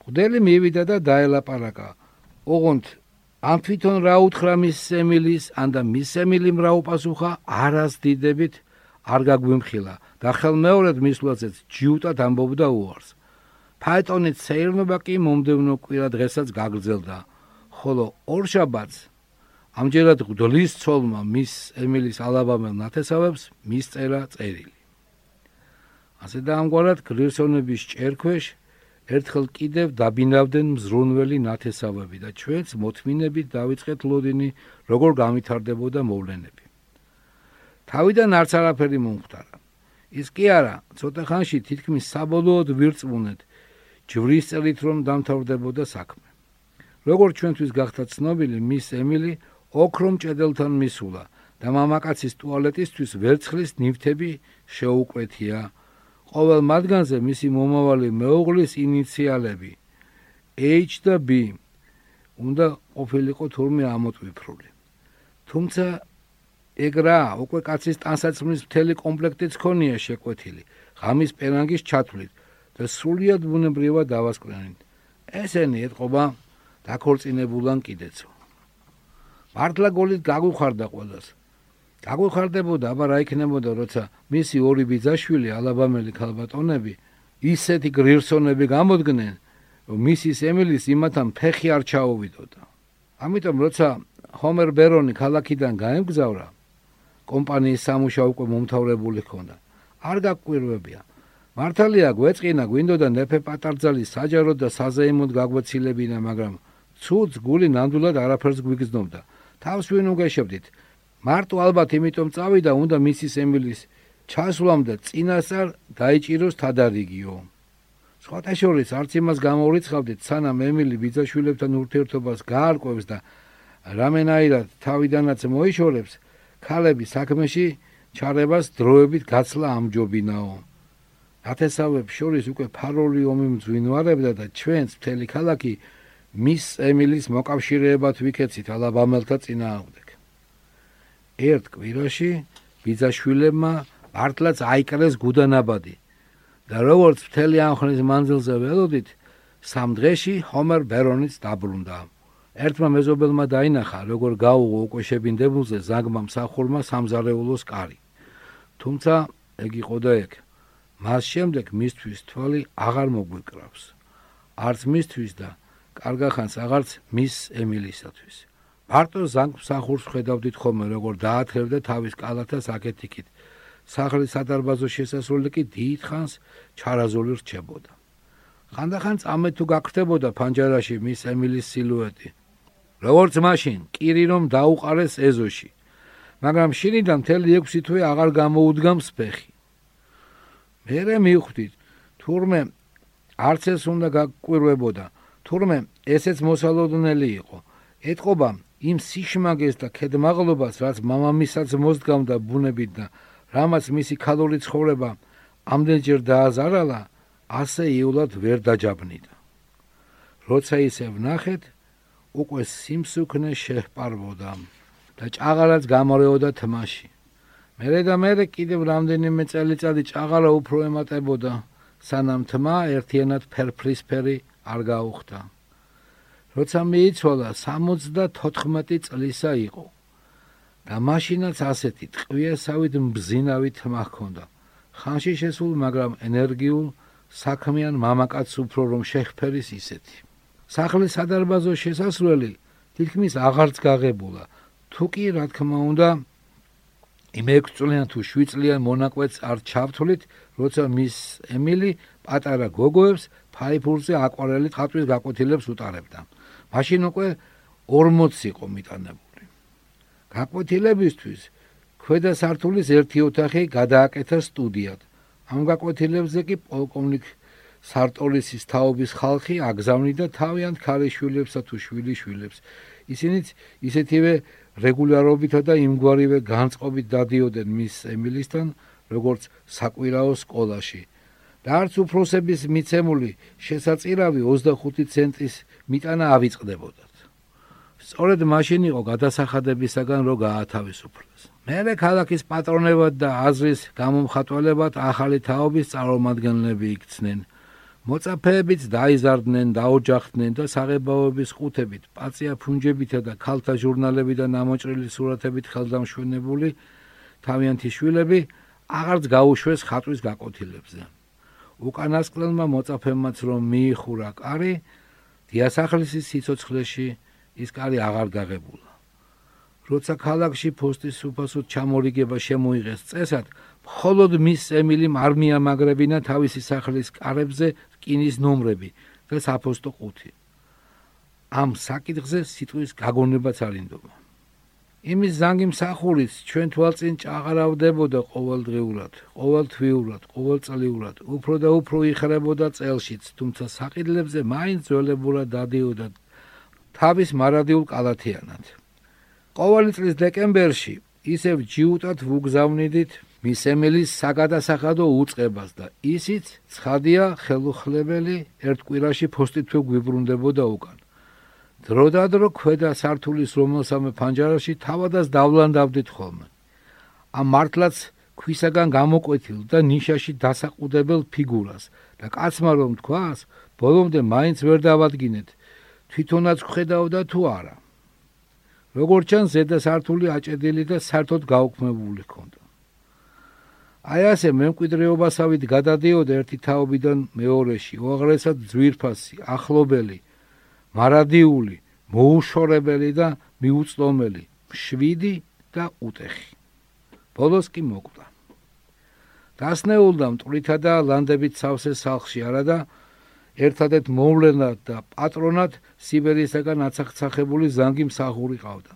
S2: მღვდელი მივიდა და დაელაპარაკა. ოღონდ ამ თვითონ რა უთხრა მის ემილის, ანდა მის ემილიმ რა უპასუხა, არას დიდებით არ გაგვიმხილა და ხელმეორედ მისვლაცეთ ჯიუტად ამბობდა უარს. ფაეტონით სეირნობა კი მომდევნო კვირა დღესაც გაგრძელდა. ხოლო ორშაბათს ამჯერად გდლის ცოლმა მის ემილის ალაბამელ ნათესავებს მისწერა წერილი. ასე და ამგვარად გრირსონების ჭერქვეშ ერთხელ კიდევ დაბინავდნენ მზრუნველი ნათესავები და ჩვენც მოთმინებით დავიწყეთ ლოდინი როგორ გამithარდებოდა მოვლენები. თავიდან არც არაფერი მომხდარა. ის კი არა, ცოტა ხანში თითქმის საბოლოოდ ვირწმუნეთ ჯვრის წელით რომ დამთავრდებოდა საქმე. როგორც ჩვენთვის გახდა ცნობილი, მის ემილი ოქრომ ჭედელთან მისულა და მამაკაცის ტუალეტისთვის ვერცხლის ნივთები შეუკვეთია. ყოველ მათგანზე მისი მომავალი მეუღლის ინიციალები H და B უნდა ყოფილიყო თურმე ამოტვიფრული. თუმცა ეგრა უკვე კაცის ტანსაცმლის მთელი კომპლექტიც ქონია შეკვეთილი, ღამის პერანგის ჩათვლით და სრულიად ბუნებრივად დავასკვნენით. ესენი ეთყობა დაქორწინებულან კიდეცო. მართლა გოლით გაგვიხარდა ყველას. გაგვიხარდებოდა, აბა რა იქნებოდა, როცა მისი ორი ბიძაშვილი ალაბამელი ქალბატონები ისეთი გრირსონები გამოდგნენ, რომ მისის ემილის იმათან ფეხი არ ჩაოვიდოდა. ამიტომ როცა ჰომერ ბერონი ქალაქიდან გაემგზავრა, კომპანიის სამუშაო უკვე მომთავრებული ჰქონდა. არ გაკვირვებია. მართალია გვეწყინა გვინდოდა ნეფე პატარძალის საჯარო და საზეიმოდ გაგვეცილებინა, მაგრამ ცუდს გული ნამდვილად არაფერს გვიგზნობდა. თავს ვინ უგეშებდით? მარტო ალბათ იმიტომ წავიდა, უნდა მისის ემილის ჩასვლამდე წინასწარ დაიჭიროს თადარიგიო. სხვათა შორის არც იმას გამოურიცხავდით, სანამ ემილი ბიძაშვილებთან ურთიერთობას გაარკვევს და რამენაირად თავიდანაც მოიშორებს, ქალები საქმეში ჩარებას დროებით გაცლა ამჯობინაო. ათესავებს შორის უკვე ფარული ომი მძვინვარებდა და ჩვენს მთელი ქალაქი მის ემილის მოკავშირეებად ვიქეცით ალაბამელთა წინააღმდეგ. ერთ კვირაში ბიძაშვილებმა მართლაც აიკრეს გუდანაბადი და როგორც მთელი ამხნის მანძილზე ველოდით, სამ დღეში ჰომერ ბერონიც დაბრუნდა. ერთმა მეზობელმა დაინახა, როგორ გაუღო უკვე შებინდებულზე ზაგმა მსახურმა სამზარეულოს კარი. თუმცა ეგ იყო და ეგ. მას შემდეგ მისთვის თვალი აღარ მოგვიკრავს. არც მისთვის და კარგახანს აღარც მის ემილისათვის. მარტო ზანგ მსახურს ხედავდით ხოლმე, როგორ დაათრევდა თავის კალათას აკეთიქით. სახლის სადარბაზო შესასვლელი კი დიდხანს ჩარაზული რჩებოდა. ხანდახან წამე თუ გაქრთებოდა ფანჯარაში მის ემილის სილუეტი. როგორც მაშინ, კირი რომ დაუყარეს ეზოში. მაგრამ შინიდან მთელი 6 თვე აღარ გამოუდგამს ფეხი. მერე მივხვდით, თურმე არც ეს უნდა გაკვირვებოდა, თურმე ესეც მოსალოდნელი იყო. ეთყობა იმ სიშმაგეს და ქედმაღლობას, რაც მამამისაც მოსდგამდა ბუნებით და რამაც მისი ქალური ცხოვრება ამდენჯერ დააზარალა, ასე იულად ვერ დაჯაბნიდა. როცა ისე ვნახეთ, უკვე სიმსუქნე შეჰპარბოდა და ჭაღალაც გამორეოდა თმაში. მერე და მერე კიდევ რამდენიმე წელიწადი ჭაღალა უფრო ემატებოდა, სანამ თმა ერთიანად ფერფლისფერი არ გაუხდა. როცა მიიცვალა 74 წლისა იყო. და მაშინაც ასეთი ტყვიესავით მბზინავით თმა ჰქონდა. ხანში შესულ, მაგრამ ენერგიულ საქმიან მამაკაც უფრო რომ შეხფერის ისეთი. სახლის სადარბაზო შესასვლელი თითქმის აღარც გაღებულა. თუ კი რა თქმა უნდა იმ 6 წლიან თუ 7 წლიან მონაკვეთს არ ჩავთვლით, როცა მის ემილი პატარა გოგოებს ფაიფურზე აკვარელით ხატვის გაკვეთილებს უტარებდა. მაშინ უკვე 40 იყო მიტანებული. გაკვეთილებისთვის ქვედა სართულის ერთი ოთახი გადააკეთა სტუდიად. ამ გაკვეთილებზე კი პოლკოვნიკ სარტოლისის თაობის ხალხი აგზავნიდა თავიანთ ქალიშვილებსა თუ შვილიშვილებს. ისინიც ისეთივე რეგულარობითა და იმგვარივე განწყობით დადიოდნენ მის ემილისთან, როგორც საკვირაო სკოლაში. და არც უფროსების მიცემული შესაწირავი 25 ცენტის მიტანა ავიწყდებოდათ. სწორედ მაშინ იყო გადასახადებისაგან რო გაათავისუფლეს. მერე ქალაქის პატრონებად და აზრის გამომხატველებად ახალი თაობის წარმომადგენლები იქცნენ. მოწაფეებიც დაიზარდნენ, დაოჯახდნენ და საღებავების ყუთებით, პაცია ფუნჯებითა და ქალთა ჟურნალებიდან ამოჭრილი სურათებით ხელდამშვენებული თავიანთი შვილები აღარც გაუშვეს ხატვის გაკვეთილებზე. უკანასკნელმა მოწაფემაც რომ მიიხურა კარი, დიასახლისის სიცოცხლეში ის კარი აღარ გაღებულა. როცა ქალაქში ფოსტის უფასოდ ჩამორიგება შემოიღეს წესად, მხოლოდ მის ემილიმ არ მიამაგრებინა თავისი სახლის კარებზე რკინის ნომრები და საფოსტო ყუთი. ამ საკითხზე სიტყვის გაგონებაც არინდობა. იმის ზანგი მსახურიც ჩვენ თვალწინ ჭაღარავდებოდა ყოველდღიურად, ყოველთვიურად, ყოველწლიურად, უფრო და უფრო იხრებოდა წელშიც, თუმცა საყიდლებზე მაინც ძველებურად დადიოდა თავის მარადიულ კალათიანად. ყოველი წლის დეკემბერში ისევ ჯიუტად ვუგზავნიდით მის ემილის საგადასახადო უწყებას და ისიც ცხადია ხელუხლებელი ერთ კვირაში ფოსტითვე გვიბრუნდებოდა უკან. დროდადრო ქვედა სართულის რომელსამე ფანჯარაში თავადას დავლანდავდით ხოლმე. ამ მართლაც ქვისაგან გამოკვეთილ და ნიშაში დასაყუდებელ ფიგურას და კაცმა რომ თქვას, ბოლომდე მაინც ვერ დავადგინეთ, თვითონაც ხედავდა თუ არა. როგორც ჩანს, ზედა სართული აჭედილი და საერთოდ გაუქმებული ჰქონდა. აი ასე მემკვიდრეობასავით გადადიოდა ერთი თაობიდან მეორეში, უაღრესად ძვირფასი, ახლობელი, მარადიული, მოუშორებელი და მიუწდომელი, შვიდი და უტეხი. ბოლოს კი მოკვდა. დასნეულდა მტვრითა და ლანდებით სავსე სახლში არადა ერთადერთ მოვლენად და პატრონად სიბერიისაგან აცახცახებული ზანგი მსახური ყავდა.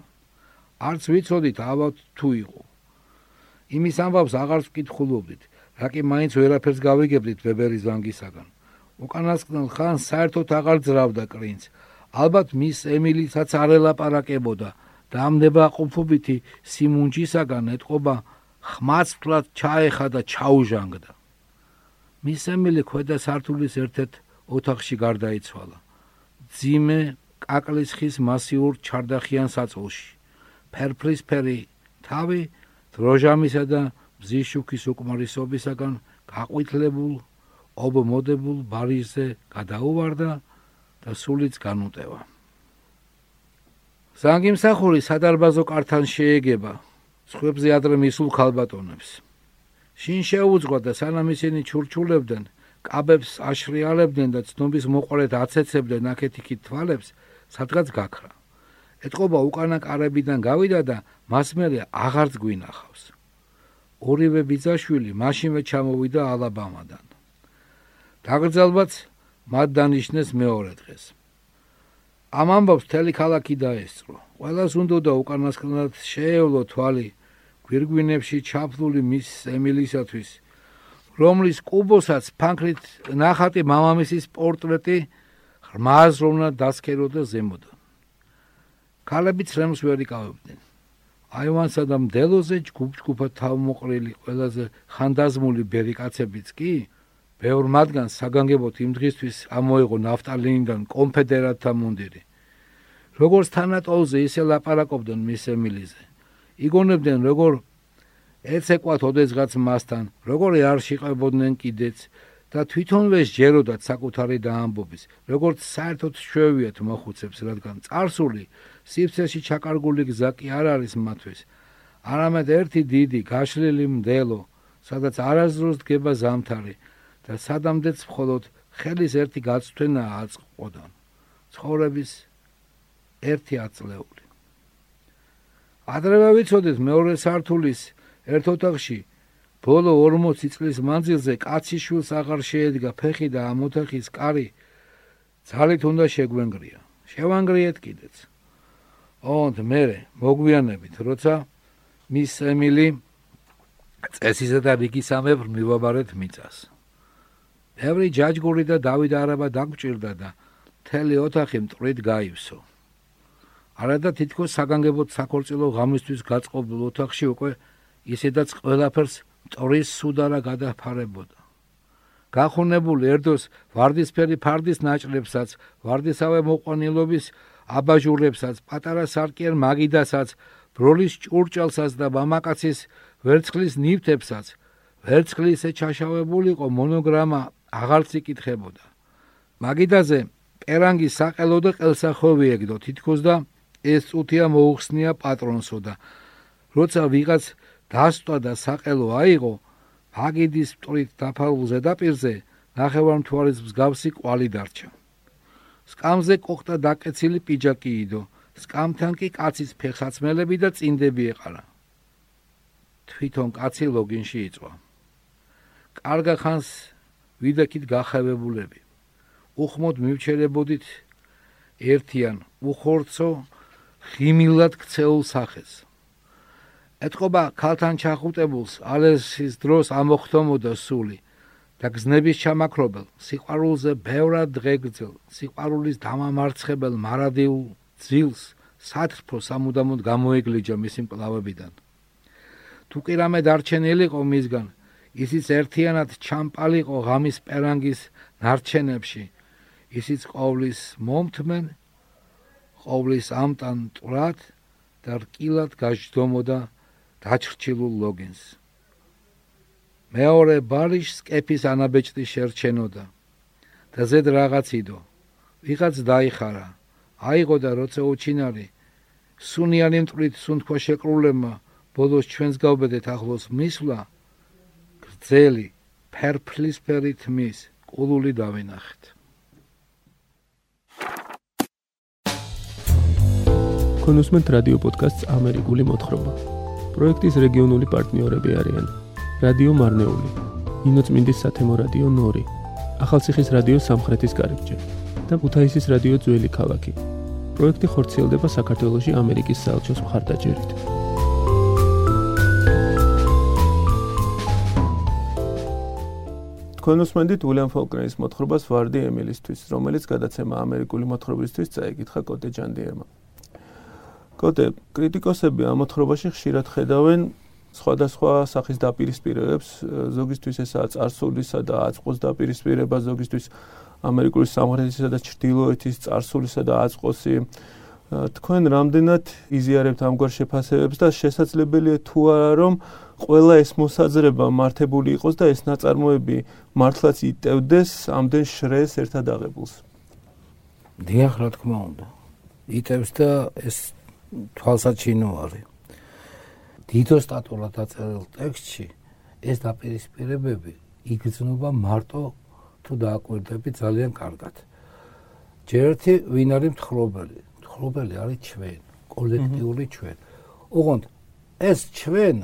S2: არც ვიცოდით ალბათ თუ იყო. იმის ამბავს აღარც ვკითხულობდით, რა კი მაინც ვერაფერს გავიგებდით ვებერის ვანგისაგან. უკანასკნელ ხანს საერთოდ აღარ ძრავდა კრინც. ალბათ მის ემილიცაც არ ელაპარაკებოდა და ამ ნებაყოფობითი სიმუნჯისაგან ეთყობა ხმაცფლად ჩაეხა და ჩაუჟანგდა. მის ემილი ქვედა სართულის ერთ-ერთ ოთახში გარდაიცვალა. ძიმე კაკლის ხის მასიურ ჩარდახიან საწოლში. ფერფლისფერი თავი დროჟამისა და მზიშუქის უკმარისობისაგან გაყვითლებულ ობმოდებულ ბარიზე გადაუვარდა და სულიც განუტევა. სანგიმსახური სადარბაზო კართან შეეგება, ხვებზე ადრე მისულ ქალბატონებს. შინ შეუძღვა და სანამ ისინი ჩურჩულებდნენ, კაბებს აშრიალებდნენ და ცნობის მოყოლეთ აცეცებდნენ აქეთ-იქით თვალებს, სადღაც გაქრა. ეთყობა უკანა კარებიდან გავიდა და მას მერე აღარც გვინახავს. ორივე ბიძაშვილი მაშინვე ჩამოვიდა ალაბამადან. დაგრძალბაც მათ დანიშნეს მეორე დღეს. ამ ამბობს თელი ქალაქი დაესწრო. ყველას უნდა უკანასკნელად შეევლო თვალი გვირგვინებში ჩაფლული მის ემილისათვის, რომლის კუბოსაც ფანქრით ნახატი მამამისის პორტრეტი ღმაზროვნა დასქეროდა ზემოდან. ქალები ცრემლს ვერ იკავებდნენ. აივანსა და მდელოზე ჯგუფ-ჯგუფად თავმოყრილი ყველაზე ხანდაზმული ბერიკაცებიც კი ბევრ მათგანს საგანგებოდ იმ დღისთვის ამოიღო ნაფტალინიდან კონფედერატთა მუნდირი. როგორც თანატოლზე ისე ლაპარაკობდნენ მის ემილიზე. იგონებდნენ როგორ ეცეკვათ ოდესღაც მასთან, როგორი არ შიყებოდნენ კიდეც და თვითონვე შეეროდათ საკუთარი დაამბობის, როგორც საერთოდ შვევიათ მოხუცებს, რადგან царსული სიფცეში ჩაკარგული გზა კი არ არის მათთვის. არამედ ერთი დიდი გაშლილი მდელო, სადაც არაზრუს დგება ზამთარი და სადამდეც მხოლოდ ხელის ერთი გაწვენა აწყყოდან. ცხოვრების ერთი აწლეული. ადრევე ვიცოდეთ მეორე სართულის ერთ ოთახში ბოლო 40 წლის მანძილზე კაციშვილს აღარ შეედგა ფეხი და ამ ოთახის კარი ძალით უნდა შეგვენგრია. შევანგრიეთ კიდეც. ოღონდ მე მოგვიანებით, როცა მის ემილი წესისა და რიგისამებრ მივაბარეთ მიწას. ბევრი ჯაჯგური და დავით არაბა დაგჭირდა და მთელი ოთახი მტრით გაივსო. არადა თითქოს საგანგებოდ საქორწილო ღამისთვის გაწყობილ ოთახში უკვე ისედაც ყველაფერს მტრის სუდარა გადაფარებოდა. გახუნებული ერდოს ვარდისფერი ფარდის ნაჭრებსაც, ვარდისავე მოყვანილობის აბაჟურებსაც, პატარა სარკიერ მაგიდასაც, ბროლის ჭურჭელსაც და მამაკაცის ვერცხლის ნივთებსაც, ვერცხლის ეჩაშავებულიყო მონოგრამა აღარც იკითხებოდა. მაგიდაზე პერანგის საყელო და ყელსახოვი ეგდო თითქოს და ეს წუთია მოუხსნია პატრონსო და როცა ვიღაც დასტვა და საყელო აიღო მაგიდის მტრით დაფარულ ზედაპირზე ნახევარ მთვარის მსგავსი ყვალი დარჩა. სკამზე ყოხტა დაკეცილი პიჯაკი იდო, სკამთან კი კაცის ფეხსაცმელები და წინდები ეყარა. თვითონ კაცი ლოგინში იწვა. კარგა ხანს ვიდაკით გახევებულები. უხმოდ მივჩერებოდით ერთიან უხორცო ღიმილად ქცეულ სახეს. ეთყობა ქალთან ჩახუტებულს ალესის დროს ამოხტომოდა სული და გზნების ჩამაქრობელ სიყვარულზე ბევრად დღეგრძელ სიყვარულის დამამარცხებელ მარადიულ ძილს სათრფო სამუდამოდ გამოეგლიჯა მისი მკლავებიდან. თუ კი რამე დარჩენილიყო მისგან ისიც ერთიანად ჩამპალიყო ღამის პერანგის ნარჩენებში ისიც ყოვლის მომთმენ ყოვლის ამტან ტვრად და რკილად გაჯდომოდა დაჩრჩილულ ლოგინს მეორე ბარიშს კეფის ანაბეჭდი შერჩენოდა და ზედ რაღაციდო ვიღაც დაიხარა. აიღო და როცა უჩინარი სუნიანი მტრით სუნთქვა შეკრულებმა ბოლოს ჩვენს გავბედეთ ახლოს მისვლა გრძელი ფერფლისფერი თმის ყულული დავინახეთ.
S1: კონუსმენტ რადიო პოდკასტს ამერიკული მოთხრობა. პროექტის რეგიონული პარტნიორები არიან რადიო მარნეული, ნინოწმინდის სათემო რადიო ნორი, ახალციხის რადიო სამხრეთის კარიბჭე და ქუთაისის რადიო ძველი ქალაქი. პროექტი ხორციელდება საქართველოში ამერიკის საელჩოს მხარდაჭერით. თქვენ უსმენთ უილიამ ფოლკნერის მოთხრობას ვარდი ემილისთვის, რომელიც გადაცემა ამერიკული მოთხრობისთვის წაიკითხა კოტე ჯანდიერმა. კოტე, კრიტიკოსები ამ მოთხრობაში ხშირად ხედავენ სხვადასხვა სახის დაპირისპირებებს, ზოგისთვის ესაა царსულისა და აწყოს დაპირისპირება, ზოგისთვის ამერიკული სამხრეთისა და ჩრდილოეთის царსულისა და აწყოსი. თქვენ რამდენად იზიარებთ ამგვარ შეფასებებს და შესაძლებელია თუ არა რომ ყველა ეს მოსაზრება მართებული იყოს და ეს ნაწარმოები მართლაც იტევდეს ამდენ შრეს ერთად აღებულს.
S2: დიახ, რა თქმა უნდა. იტევს და ეს თვალსაჩინო არის. დიდო სტატურად დაწერილ ტექსტში ეს დაპირისპირებები იგრძნობა მარტო თუ დააკვირდები ძალიან კარგად. ჯერთი ვინ არის მთხრობელი? მთხრობელი არის ჩვენ, კოლექტიური ჩვენ. ოღონდ ეს ჩვენ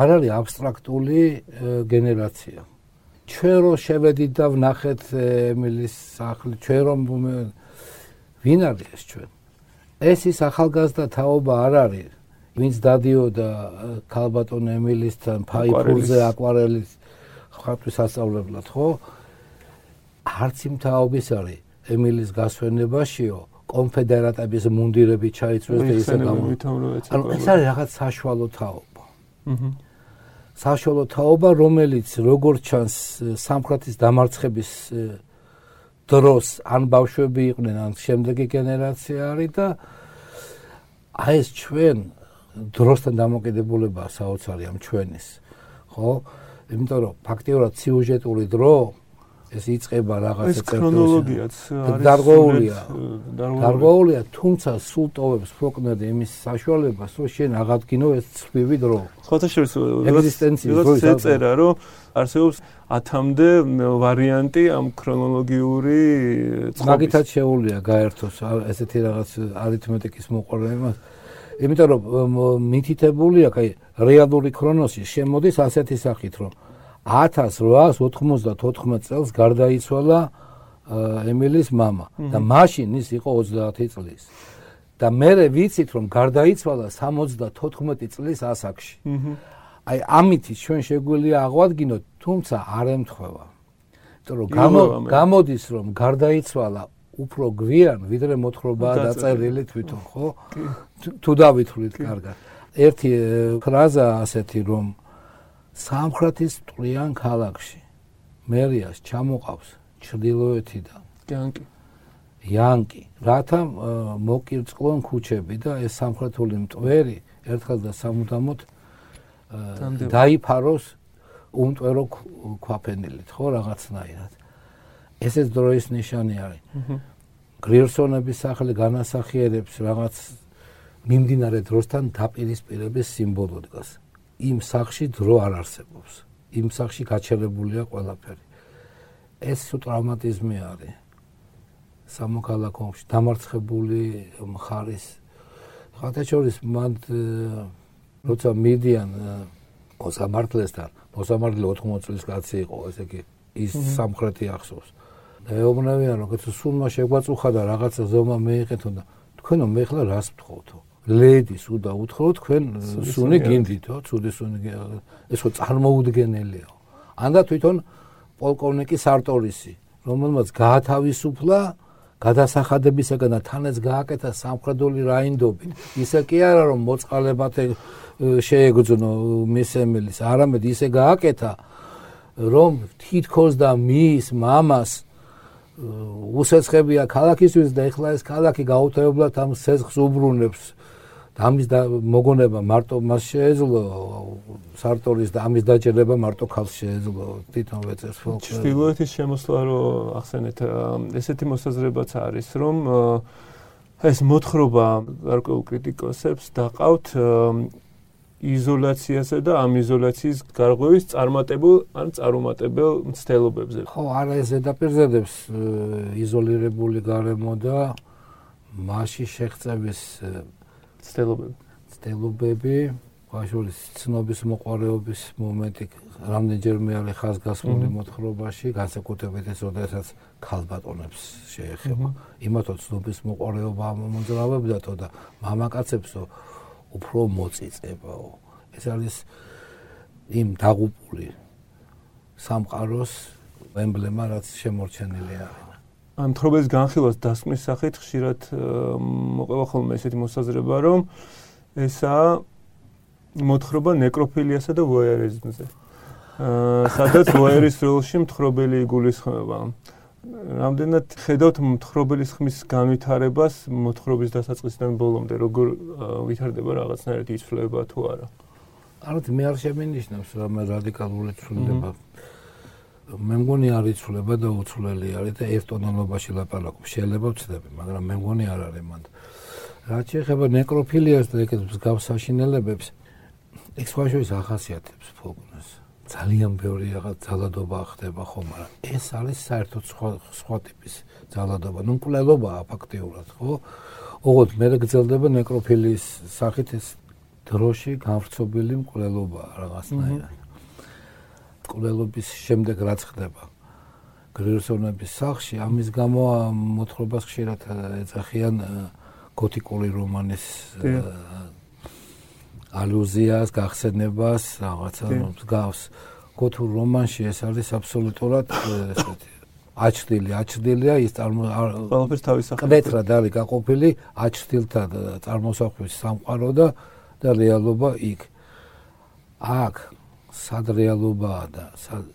S2: არ არის აბსტრაქტული გენერაცია. ჩვენ რო შევედით და ვნახეთ ემილის სახლი, ჩვენ რომ ვინ არის ეს ჩვენ? ეს ის ახალგაზრდა თაობა არ არის, ვინც დადიოდა ქალბატონ ემილისთან ფაიფურზე აკვარელის ხატვის ასწავლებლად, ხო? არც იმ თაობის არის ემილის გასვენებაშიო, კონფედერატების მუნდირები ჩაიწვეს და ისე
S1: გამომითავრეთ. ანუ
S2: ეს არის რაღაც საშუალო თაობა. აჰა. საშუალო თაობა, რომელიც როგორც ჩანს სამხრეთის დამარცხების დროს ან ბავშვები იყვნენ, ან შემდეგი გენერაცია არის და აი ეს ჩვენ დროსთან დამოკიდებულება საოცარი ამ ჩვენის. ხო? იმიტომ რომ ფაქტიურად სიუჟეტური დრო ეს იწება რაღაცა
S1: ქრონოლოგიაც
S2: არის დარღვეულია დარღვეულია თუმცა სულ ტოვებს ფოკნერი იმის საშუალებას რომ შენ აღადგინო ეს ცხვივი დრო.
S1: ხოთა შეიძლება ეგზისტენციის ეწერა რომ არსებობს 10-მდე ვარიანტი ამ ქრონოლოგიური
S2: წყობის. მაგითაც შეუულია გაერთოს ესეთი რაღაც არითმეტიკის მოყოლება იმიტომ რომ მითითებულია კაი რეალური ქრონოსი შემოდის ასეთი სახით რომ 1894 წელს გარდაიცვალა ემილის мама და მაშინ ის იყო 30 წლის. და მე ვიცით რომ გარდაიცვალა 74 წლის ასაკში. აი ამით ჩვენ შეგვიძლია აღვადგინოთ, თუმცა არ ემთხვევა. იმიტომ რომ გამოდის რომ გარდაიცვალა უფრო გვიან, ვიდრე მოთხრობაა დაწერილი თვითონ, ხო? თუ დავითვლით კარგად. ერთი ფრაზა ასეთი რომ სამხრეთის ტყიან ქალაქში მერიას ჩამოყავს ჩრდილოეთიდან.
S1: იანკი
S2: იანკი რათა მოკირწყლონ ქუჩები და ეს სამხრეთული მტვერი ერთხელ და სამუდამოდ დაიფაროს უმტვერო ქვაფენილით ხო რაღაცნაირად ესეც დროის ნიშანი არის გრიერსონების სახლი განასახიერებს რაღაც მიმდინარე დროსთან დაპირისპირების სიმბოლო დგას იმ სახში დრო არ არსებობს. იმ სახში გაჩერებულია ყველაფერი. ეს სუ ტრავმატიზმი არის. სამოქალაქო ომში დამარცხებული მხარის ხათაჩორის მან როცა მიდიან მოსამართლესთან, მოსამართლე 80 წლის კაცი იყო, ესე იგი ის სამხრეთი ახსოვს. და ეუბნებიან რომ კაცო სულმა შეგვაწუხა და რაღაცა ზომა მეიყეთო და თქვენო მე ხლა რას ვთხოვთო? ლედის უდა უთხოვ თქვენ სუნი გინდითო ცუდი სუნი ეს ხო წარმოუდგენელია ანდა თვითონ პოლკოვნიკი სარტორისი რომელმაც გაათავისუფლა გადასახადებისაგან და თანაც გააკეთა სამხედრული რაინდობით. ისე კი არა რომ მოწყალებათ შეეგრძნო მისემილის არამედ ისე გააკეთა რომ თითქოს და მის მამას უსეცხებია ქალაქისთვის და ეხლა ეს ქალაქი გაუთავებლად ამ სესხს უბრუნებს ამის და მოგონება მარტო მას შეეძლო სარტორის და ამის დაჭერება მარტო ხალხს შეეძლო თვითონ ვეწერს
S1: ფოლკლორი. ჩრდილოეთის შემოსვლა რო ახსენეთ ესეთი მოსაზრებაც არის რომ ეს მოთხრობა გარკვეულ კრიტიკოსებს დაყავთ იზოლაციასა და ამ იზოლაციის გარღვევის წარმატებულ ან წარუმატებელ მცდელობებზე.
S2: ხო, არა ეს ზედაპირზედებს იზოლირებული გარემო და მასში შეღწევის
S1: ცდელობები.
S2: ცდელობები, ბაშულის ცნობის მოყარეობის მომენტი რამდენჯერმე არის ხაზგასმული მოთხრობაში, განსაკუთრებით ეს როდესაც ქალბატონებს შეეხება. იმათო ცნობის მოყარეობა მომძრავებდათო და მამაკაცებსო უფრო მოწიწებაო. ეს არის იმ დაღუპული სამყაროს ემბლემა რაც შემორჩენილი არის.
S1: ამ თრობების განხილვას დასკვნის სახით ხშირად მოყვება ხოლმე ესეთი მოსაზრება, რომ ესაა მოთხრობა ნეკროფილიასა და ვოიერიზმზე. აა სადაც ვოიერის როლში მთხრობელი იგულისხმება. რამდენად ხედავთ მთხრობელის ხმის განვითარებას მოთხრობის დასაწყისიდან ბოლომდე, როგორ ვითარდება რაღაცნაირად იცვლება თუ არა?
S2: ანუ მე არ შემინიშნებს რომ რადიკალური ცვლილება მე მგონი არ იცვლება და უცვლელი არის და ერთონალობაში ლაპარაკობ. შეიძლება ვცდები, მაგრამ მე მგონი არ არის მანდ. რაც შეეხება ნეკროფილიას და ეგეთ მსგავსაშინელებებს, ეს ხოშოის ახასიათებს ფოლკლორს. ძალიან ბევრი რაღაც ძალადობა ხდება ხომ, მაგრამ ეს არის საერთოდ სხვა სხვა ტიპის ძალადობა. ნუ მკვლელობაა ფაქტიურად, ხო? ოღონდ მე გძელდება ნეკროფილიის სახით ეს დროში განვრცობილი მკვლელობაა რაღაცნაირად. მკვლელობის შემდეგ რაც ხდება გრიერსონების სახში, ამის გამო მოთხრობას ხშირად ეძახიან გოთიკური რომანის ალუზიას, გახსენებას, რაღაცა მსგავს. გოთურ რომანში ეს არის აბსოლუტურად ესეთი აჩრდილი, აჩრდილია ის
S1: წარმო ყველაფერს თავის
S2: სახით. კრეტრად არის გაყოფილი აჩრდილთა წარმოსახვის სამყარო და და რეალობა იქ. აქ სად რეალობაა და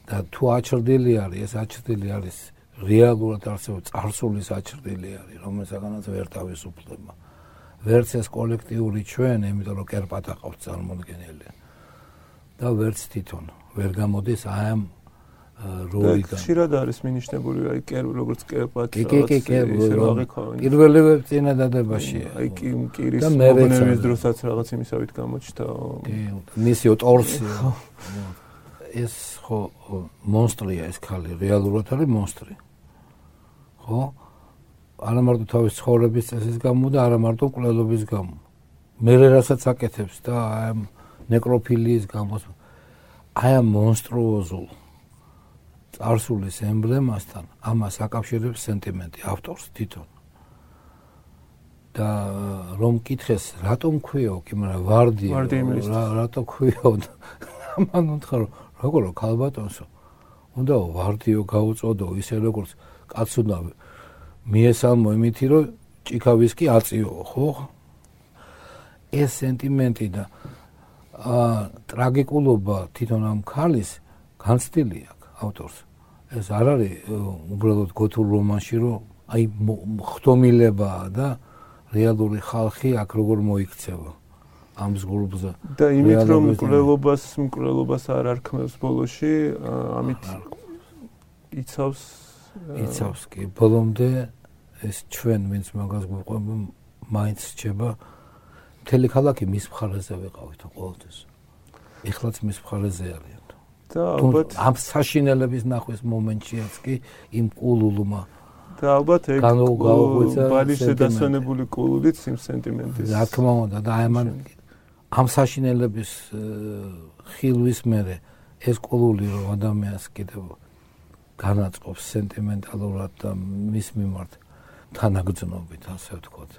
S2: და თუ აჩრდილი არის, ეს აჩრდილი არის რეალურად არსებობს წარსულის აჩრდილი არის, რომელსაც ვერ თავისუფლდება. ვერც ეს კოლექტიური ჩვენ, იმიტომ რომ კერპატა ყავს წარმოდგენილი. და ვერც თვითონ ვერ გამოდის აი ამ როლიდან.
S1: ხშირად არის მინიშნებული აი კერ როგორც კერპატა.
S2: კი კი კი პირველი წინადადებაში.
S1: აი კი კირის მომნევის დროსაც რაღაც იმისავით გამოჩნდა.
S2: კი მისი ტორსია. ეს ხო მონსტრია ეს ხალი, რეალურად არის მონსტრი. ხო? არა მარტო თავის ცხოვრების წესის გამო და არა მარტო კვლელობის გამო. მე რასაც აკეთებს და აი ამ ნეკროფილიის გამო აი ამ მონსტრუოზულ წარსულის ემბლემასთან ამას აკავშირებს სენტიმენტი ავტორს თვითონ. და რომ კითხეს რატომ ქვიო, კი მაგრამ ვარდი რატო ქვიო? ამან უთხრა როგორ ქალბატონსო უნდა ვარდიო გაუწოდო ისე როგორც კაც უნდა მიესალმო იმითი რომ ჭიქავისკი აწიო ხო? ეს სენტიმენტი და ა ტრაგიკულობა თვითონ ამ ქალის განცდილი აქვს ავტორს. ეს არ არის უბრალოდ გოთურ რომანში რომ აი ხტომილებაა და რეალური ხალხი აქ როგორ მოიქცევა ამ ზღურბზე
S1: და იმით რომ მკვლელობას მკვლელობას არ არქმევს ბოლოში ამით იცავს
S2: იცავს კი ბოლომდე ეს ჩვენ ვინც მაგას გვყვება მაინც რჩება. მთელი ქალაქი მის მხარეზე ვიყავით ყოველთვის. ეხლაც მის მხარეზე არიან
S1: და ალბათ
S2: ამ საშინელების ნახვის მომენტშიაც კი იმ კულულმა
S1: და ალბათ ეგ ბალიში დასვენებული კულუდით იმ სენტიმენტის
S2: რა თქმა უნდა და აი ამ ამ საშინელების ხილვის მერე ეს კულული რომ ადამიანს კიდევ განაწყობს სენტიმენტალურად და მის მიმართ თანაგზნობით, ასე ვთქვათ.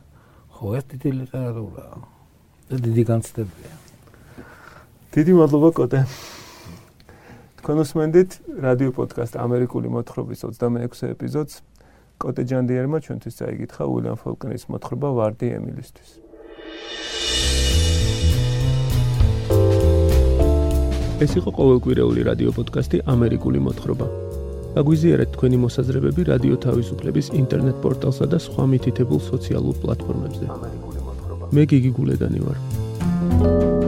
S2: ხო, ეს დიდი ლიტერატურაა. და დიდი განცდებია.
S1: დიდი მადლობა კოტე. კონსმენდით რადიო პოდკასტ ამერიკული მოთხრობის 26 ეპიზოდს კოტე ჯანდიერმა ჩვენთვის წაიგითხა უილიამ ფოლკნერის მოთხრობა ვარდი ემილისთვის. ეს იყო ყოველკვირეული რადიო პოდკასტი ამერიკული მოთხრობა. აგვიზიარეთ თქვენი მოსაზრებები რადიო თავისუფლების ინტერნეტ პორტალსა და სხვა მითითებულ სოციალურ პლატფორმებზე. მე გიგი გულედანი ვარ. thank you